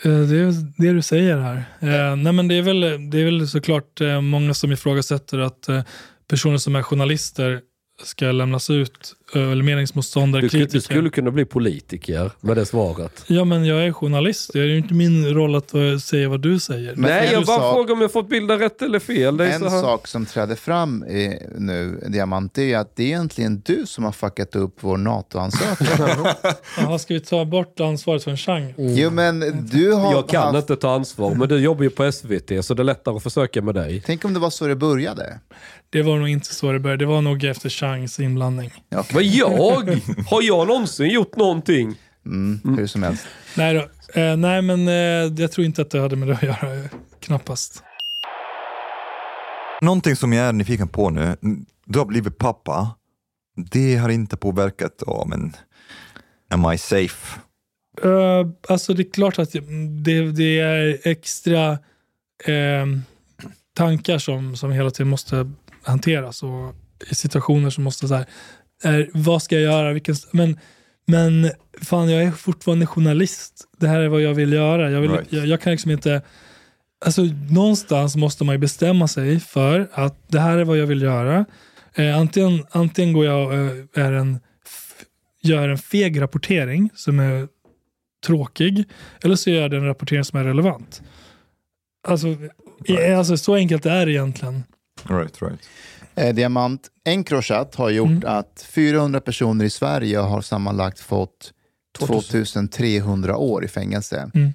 det är det du säger här. Eh, nej men det, är väl, det är väl såklart många som ifrågasätter att personer som är journalister ska lämnas ut, eller meningsmotståndare, Du, skulle- kritiker. du skulle kunna bli politiker med det svaret. Ja men jag är journalist, det är ju inte min roll att eh, säga vad du säger. Nej, en jag bara sak- frågar om jag fått bilda rätt eller fel. Det är En så här. sak som träder fram eh, nu, Diamant, det är att det är egentligen du som har fuckat upp vår NATO-ansökan. Jaha, ska vi ta bort ansvaret för en Chang? Jo, men du har Jag kan haft... inte ta ansvar, men du jobbar ju på SVT så det är lättare att försöka med dig. Tänk om det var så det började. Det var nog inte så det började, det var nog efter Changs inblandning. Men jag? Har jag någonsin gjort någonting? Mm, Hur som helst. Nej, då. Eh, nej men eh, jag tror inte att det hade med det att göra, eh, knappast. Någonting som jag är nyfiken på nu, du har blivit pappa. Det har inte påverkat, ja men, am I safe? Uh, alltså det är klart att det, det är extra eh, tankar som, som hela tiden måste hanteras och i situationer som måste så här, är, vad ska jag göra? Vilken, men, men fan jag är fortfarande journalist. Det här är vad jag vill göra. Jag, vill, Right. jag, jag kan liksom inte Alltså någonstans måste man ju bestämma sig för att det här är vad jag vill göra. Eh, antingen, antingen går jag och eh, är en, gör en feg rapportering som är tråkig eller så gör jag en rapportering som är relevant. Alltså, i- alltså så enkelt är det egentligen. Right, right. Eh, Diamant, Encrochat har gjort Mm. att 400 personer i Sverige har sammanlagt fått 2300 år i fängelse. Mm.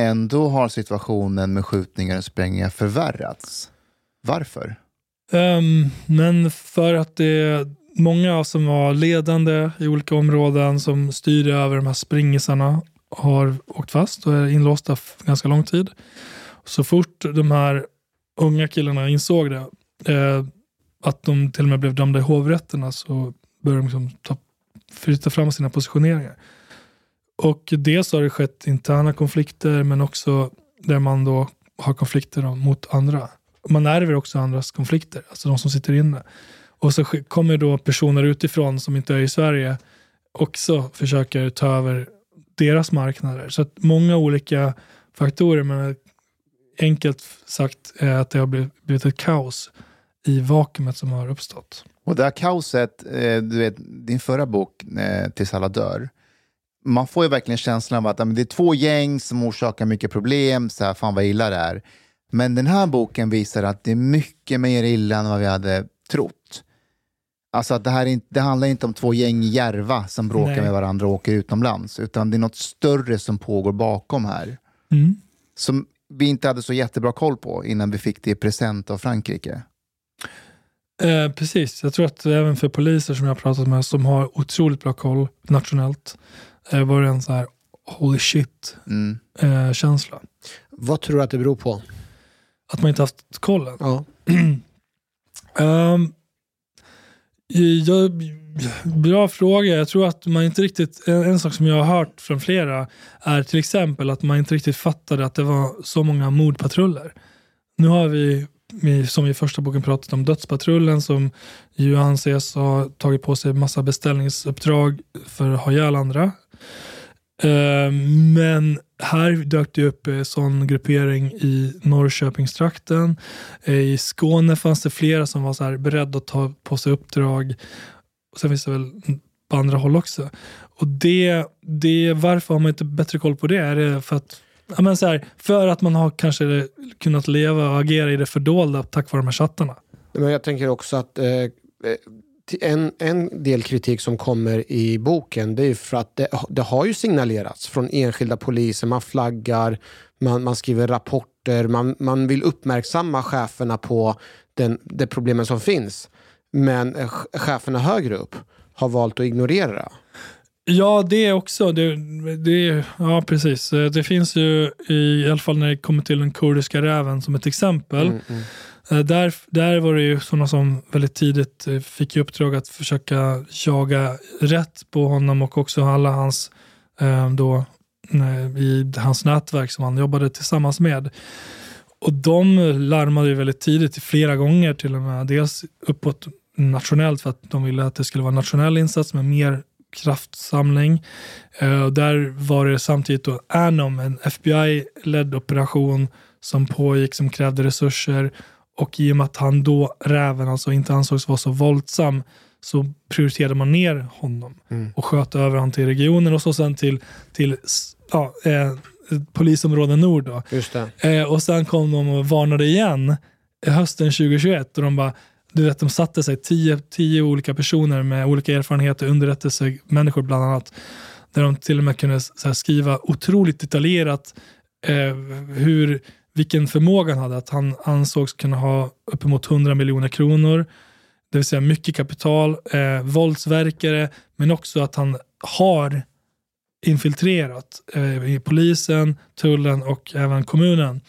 Ändå har situationen med skjutningar och sprängningar förvärrats. Varför? Ehm, men för att det är många som var ledande i olika områden som styrde över de här springisarna har åkt fast och är inlåsta ganska lång tid. Så fort de här unga killarna insåg det, eh, att de till och med blev dömda i hovrätterna så började de liksom ta, flytta fram sina positioneringar. Och dels har det skett interna konflikter men också där man då har konflikter mot andra. Man ärver också andras konflikter, alltså de som sitter inne. Och så kommer då personer utifrån som inte är i Sverige också försöker ta över deras marknader. Så att många olika faktorer, men enkelt sagt är att det har blivit, blivit ett kaos i vakuumet som har uppstått. Och det här kaoset, eh, du vet, din förra bok, eh, Tills alla dör, man får ju verkligen känslan av att det är två gäng som orsakar mycket problem, så här, fan vad illa det är. Men den här boken visar att det är mycket mer illa än vad vi hade trott. Alltså att det här är inte, det handlar inte om två gäng i Järva som bråkar Nej. med varandra och åker utomlands, utan det är något större som pågår bakom här. Mm. Som vi inte hade så jättebra koll på innan vi fick det i present av Frankrike. Eh, precis, jag tror att även för poliser som jag har pratat med som har otroligt bra koll nationellt eh, var det en så här holy shit Mm. eh, känsla. Vad tror du att det beror på? Att man inte haft kollen. Ja. Ehm, jag, bra fråga. Jag tror att man inte riktigt, en, en sak som jag har hört från flera är till exempel att man inte riktigt fattade att det var så många mordpatruller. Nu har vi som i första boken pratade om Dödspatrullen som ju anses ha tagit på sig massa beställningsuppdrag för att ha ihjäl andra. Eh, men här dök det upp en sån gruppering i Norrköpingstrakten. Eh, I Skåne fanns det flera som var så här beredda att ta på sig uppdrag. Sen finns det väl på andra håll också. Och det, det, varför har man inte bättre koll på det? Är det för att Ja, men så här, för att man har kanske kunnat leva och agera i det fördolda tack vare de här chattarna. Men jag tänker också att eh, en, en del kritik som kommer i boken det är ju för att det, det har ju signalerats från enskilda poliser. Man flaggar, man, man skriver rapporter, man, man vill uppmärksamma cheferna på den, det problemen som finns. Men eh, cheferna högre upp har valt att ignorera det. Ja, det också. Det, det, ja, precis. Eh, Det finns ju, i, alla fall när det kommer till den kurdiska räven som ett exempel. Mm, mm. Eh, Där, där var det ju sådana som väldigt tidigt eh, fick i uppdrag att försöka jaga rätt på honom och också alla hans, då, i hans nätverk som han jobbade tillsammans med. Och de larmade ju väldigt tidigt, flera gånger till och med. Dels uppåt nationellt för att de ville att det skulle vara en nationell insats med mer kraftsamling. Eh, där var det samtidigt då Anom, en FBI-ledd operation som pågick som krävde resurser och i och med att han då, räven, alltså inte ansågs vara så våldsam så prioriterade man ner honom och sköt över honom till regionen och så sen till, till ja, eh, polisområde nord. Då. Eh, och sen kom de och varnade igen hösten 2021 och de bara du vet, de satte sig tio, tio olika personer med olika erfarenheter, underrättelsemänniskor bland annat, där de till och med kunde så här, skriva otroligt detaljerat eh, hur, vilken förmåga han hade. Att han ansågs kunna ha uppemot 100 miljoner kronor, det vill säga mycket kapital, eh, våldsverkare, men också att han har infiltrerat eh, i polisen, tullen och även kommunen.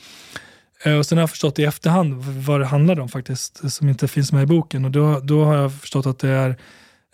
Eh, och sen har jag förstått i efterhand vad det handlade om faktiskt, som inte finns med i boken. Och då, då har jag förstått att det är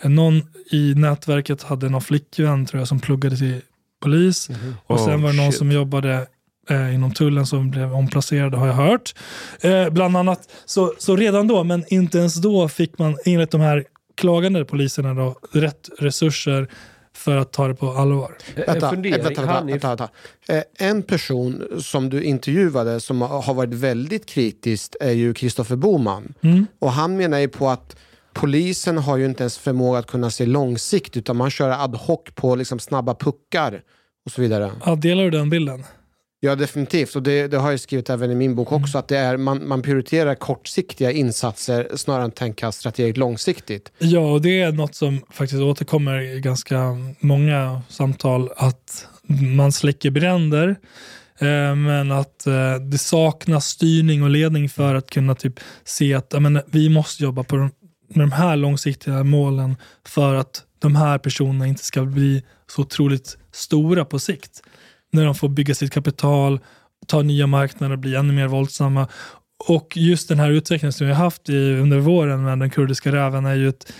eh, någon i nätverket hade någon flickvän tror jag som pluggade till polis. Och sen Oh, var det någon shit. som jobbade eh, inom tullen som blev omplacerad har jag hört. Eh, bland annat. Så, så redan då, men inte ens då fick man enligt de här klagande poliserna då, rätt resurser för att ta det på allvar. Vänta, vänta, vänta, vänta, vänta, vänta. Eh, En person som du intervjuade som har har varit väldigt kritisk är ju Kristoffer Boman. Mm. Och han menar ju på att polisen har ju inte ens förmåga att kunna se långsiktigt utan man kör ad hoc på liksom snabba puckar och så vidare. Ja, delar du den bilden? Ja, definitivt. Och det, det har jag skrivit även i min bok också. Att det är, man, man prioriterar kortsiktiga insatser snarare än att tänka strategiskt långsiktigt. Ja, och det är något som faktiskt återkommer i ganska många samtal, att man släcker bränder, eh, men att eh, det saknas styrning och ledning för att kunna typ se att men, vi måste jobba på de, med de här långsiktiga målen för att de här personerna inte ska bli så otroligt stora på sikt. När de får bygga sitt kapital, ta nya marknader, bli ännu mer våldsamma. Och just den här utvecklingen som vi har haft i, under våren med den kurdiska räven är ju ett,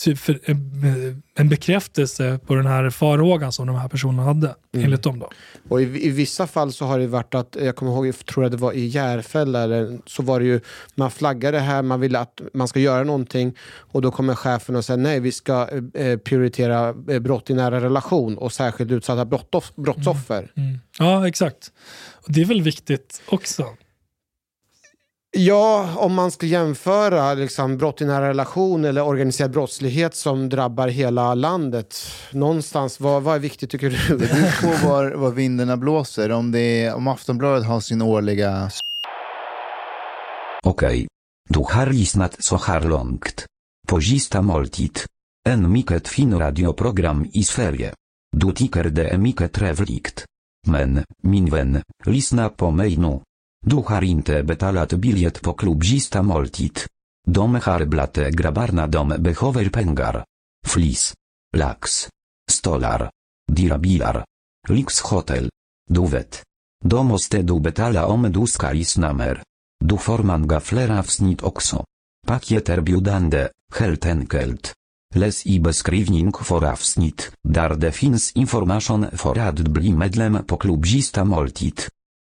typ för, en- en bekräftelse på den här farhågan som de här personerna hade, enligt dem. Då. Och i, i vissa fall så har det varit att, jag kommer ihåg, jag tror att det var i Järfälla, eller, så var det ju, man flaggade här, man ville att man ska göra någonting och då kommer chefen och säger nej, vi ska eh, prioritera eh, brott i nära relation och särskilt utsatta brottoff, brottsoffer. Mm. Ja, exakt. Och det är väl viktigt också. Ja, om man ska jämföra liksom, brott i nära relation eller organiserad brottslighet som drabbar hela landet. Någonstans, vad, vad är viktigt tycker du? Det beror på var, var vindarna blåser. Om, det är, om Aftonbladet har sin årliga Okej. Du har lyssnat så här långt. På Gista måltid. En mycket fin radioprogram i Sverige. Du tycker det är mycket trevligt. Men, min vän, lyssna på mig nu. Du har inte betalat biljett på klubb Gista måltid. De har blate grabbarna de behöver pengar. Flis. Lax. Stolar. Dirabilar. Lyxhotel. Du vet. Då måste du betala om du ska lyssna mer. Du får gaflera fler avsnitt också. Paket erbjudande, helt enkelt. Läs i beskrivning för avsnitt, där det finns information för att bli medlem på klubb Gista måltid.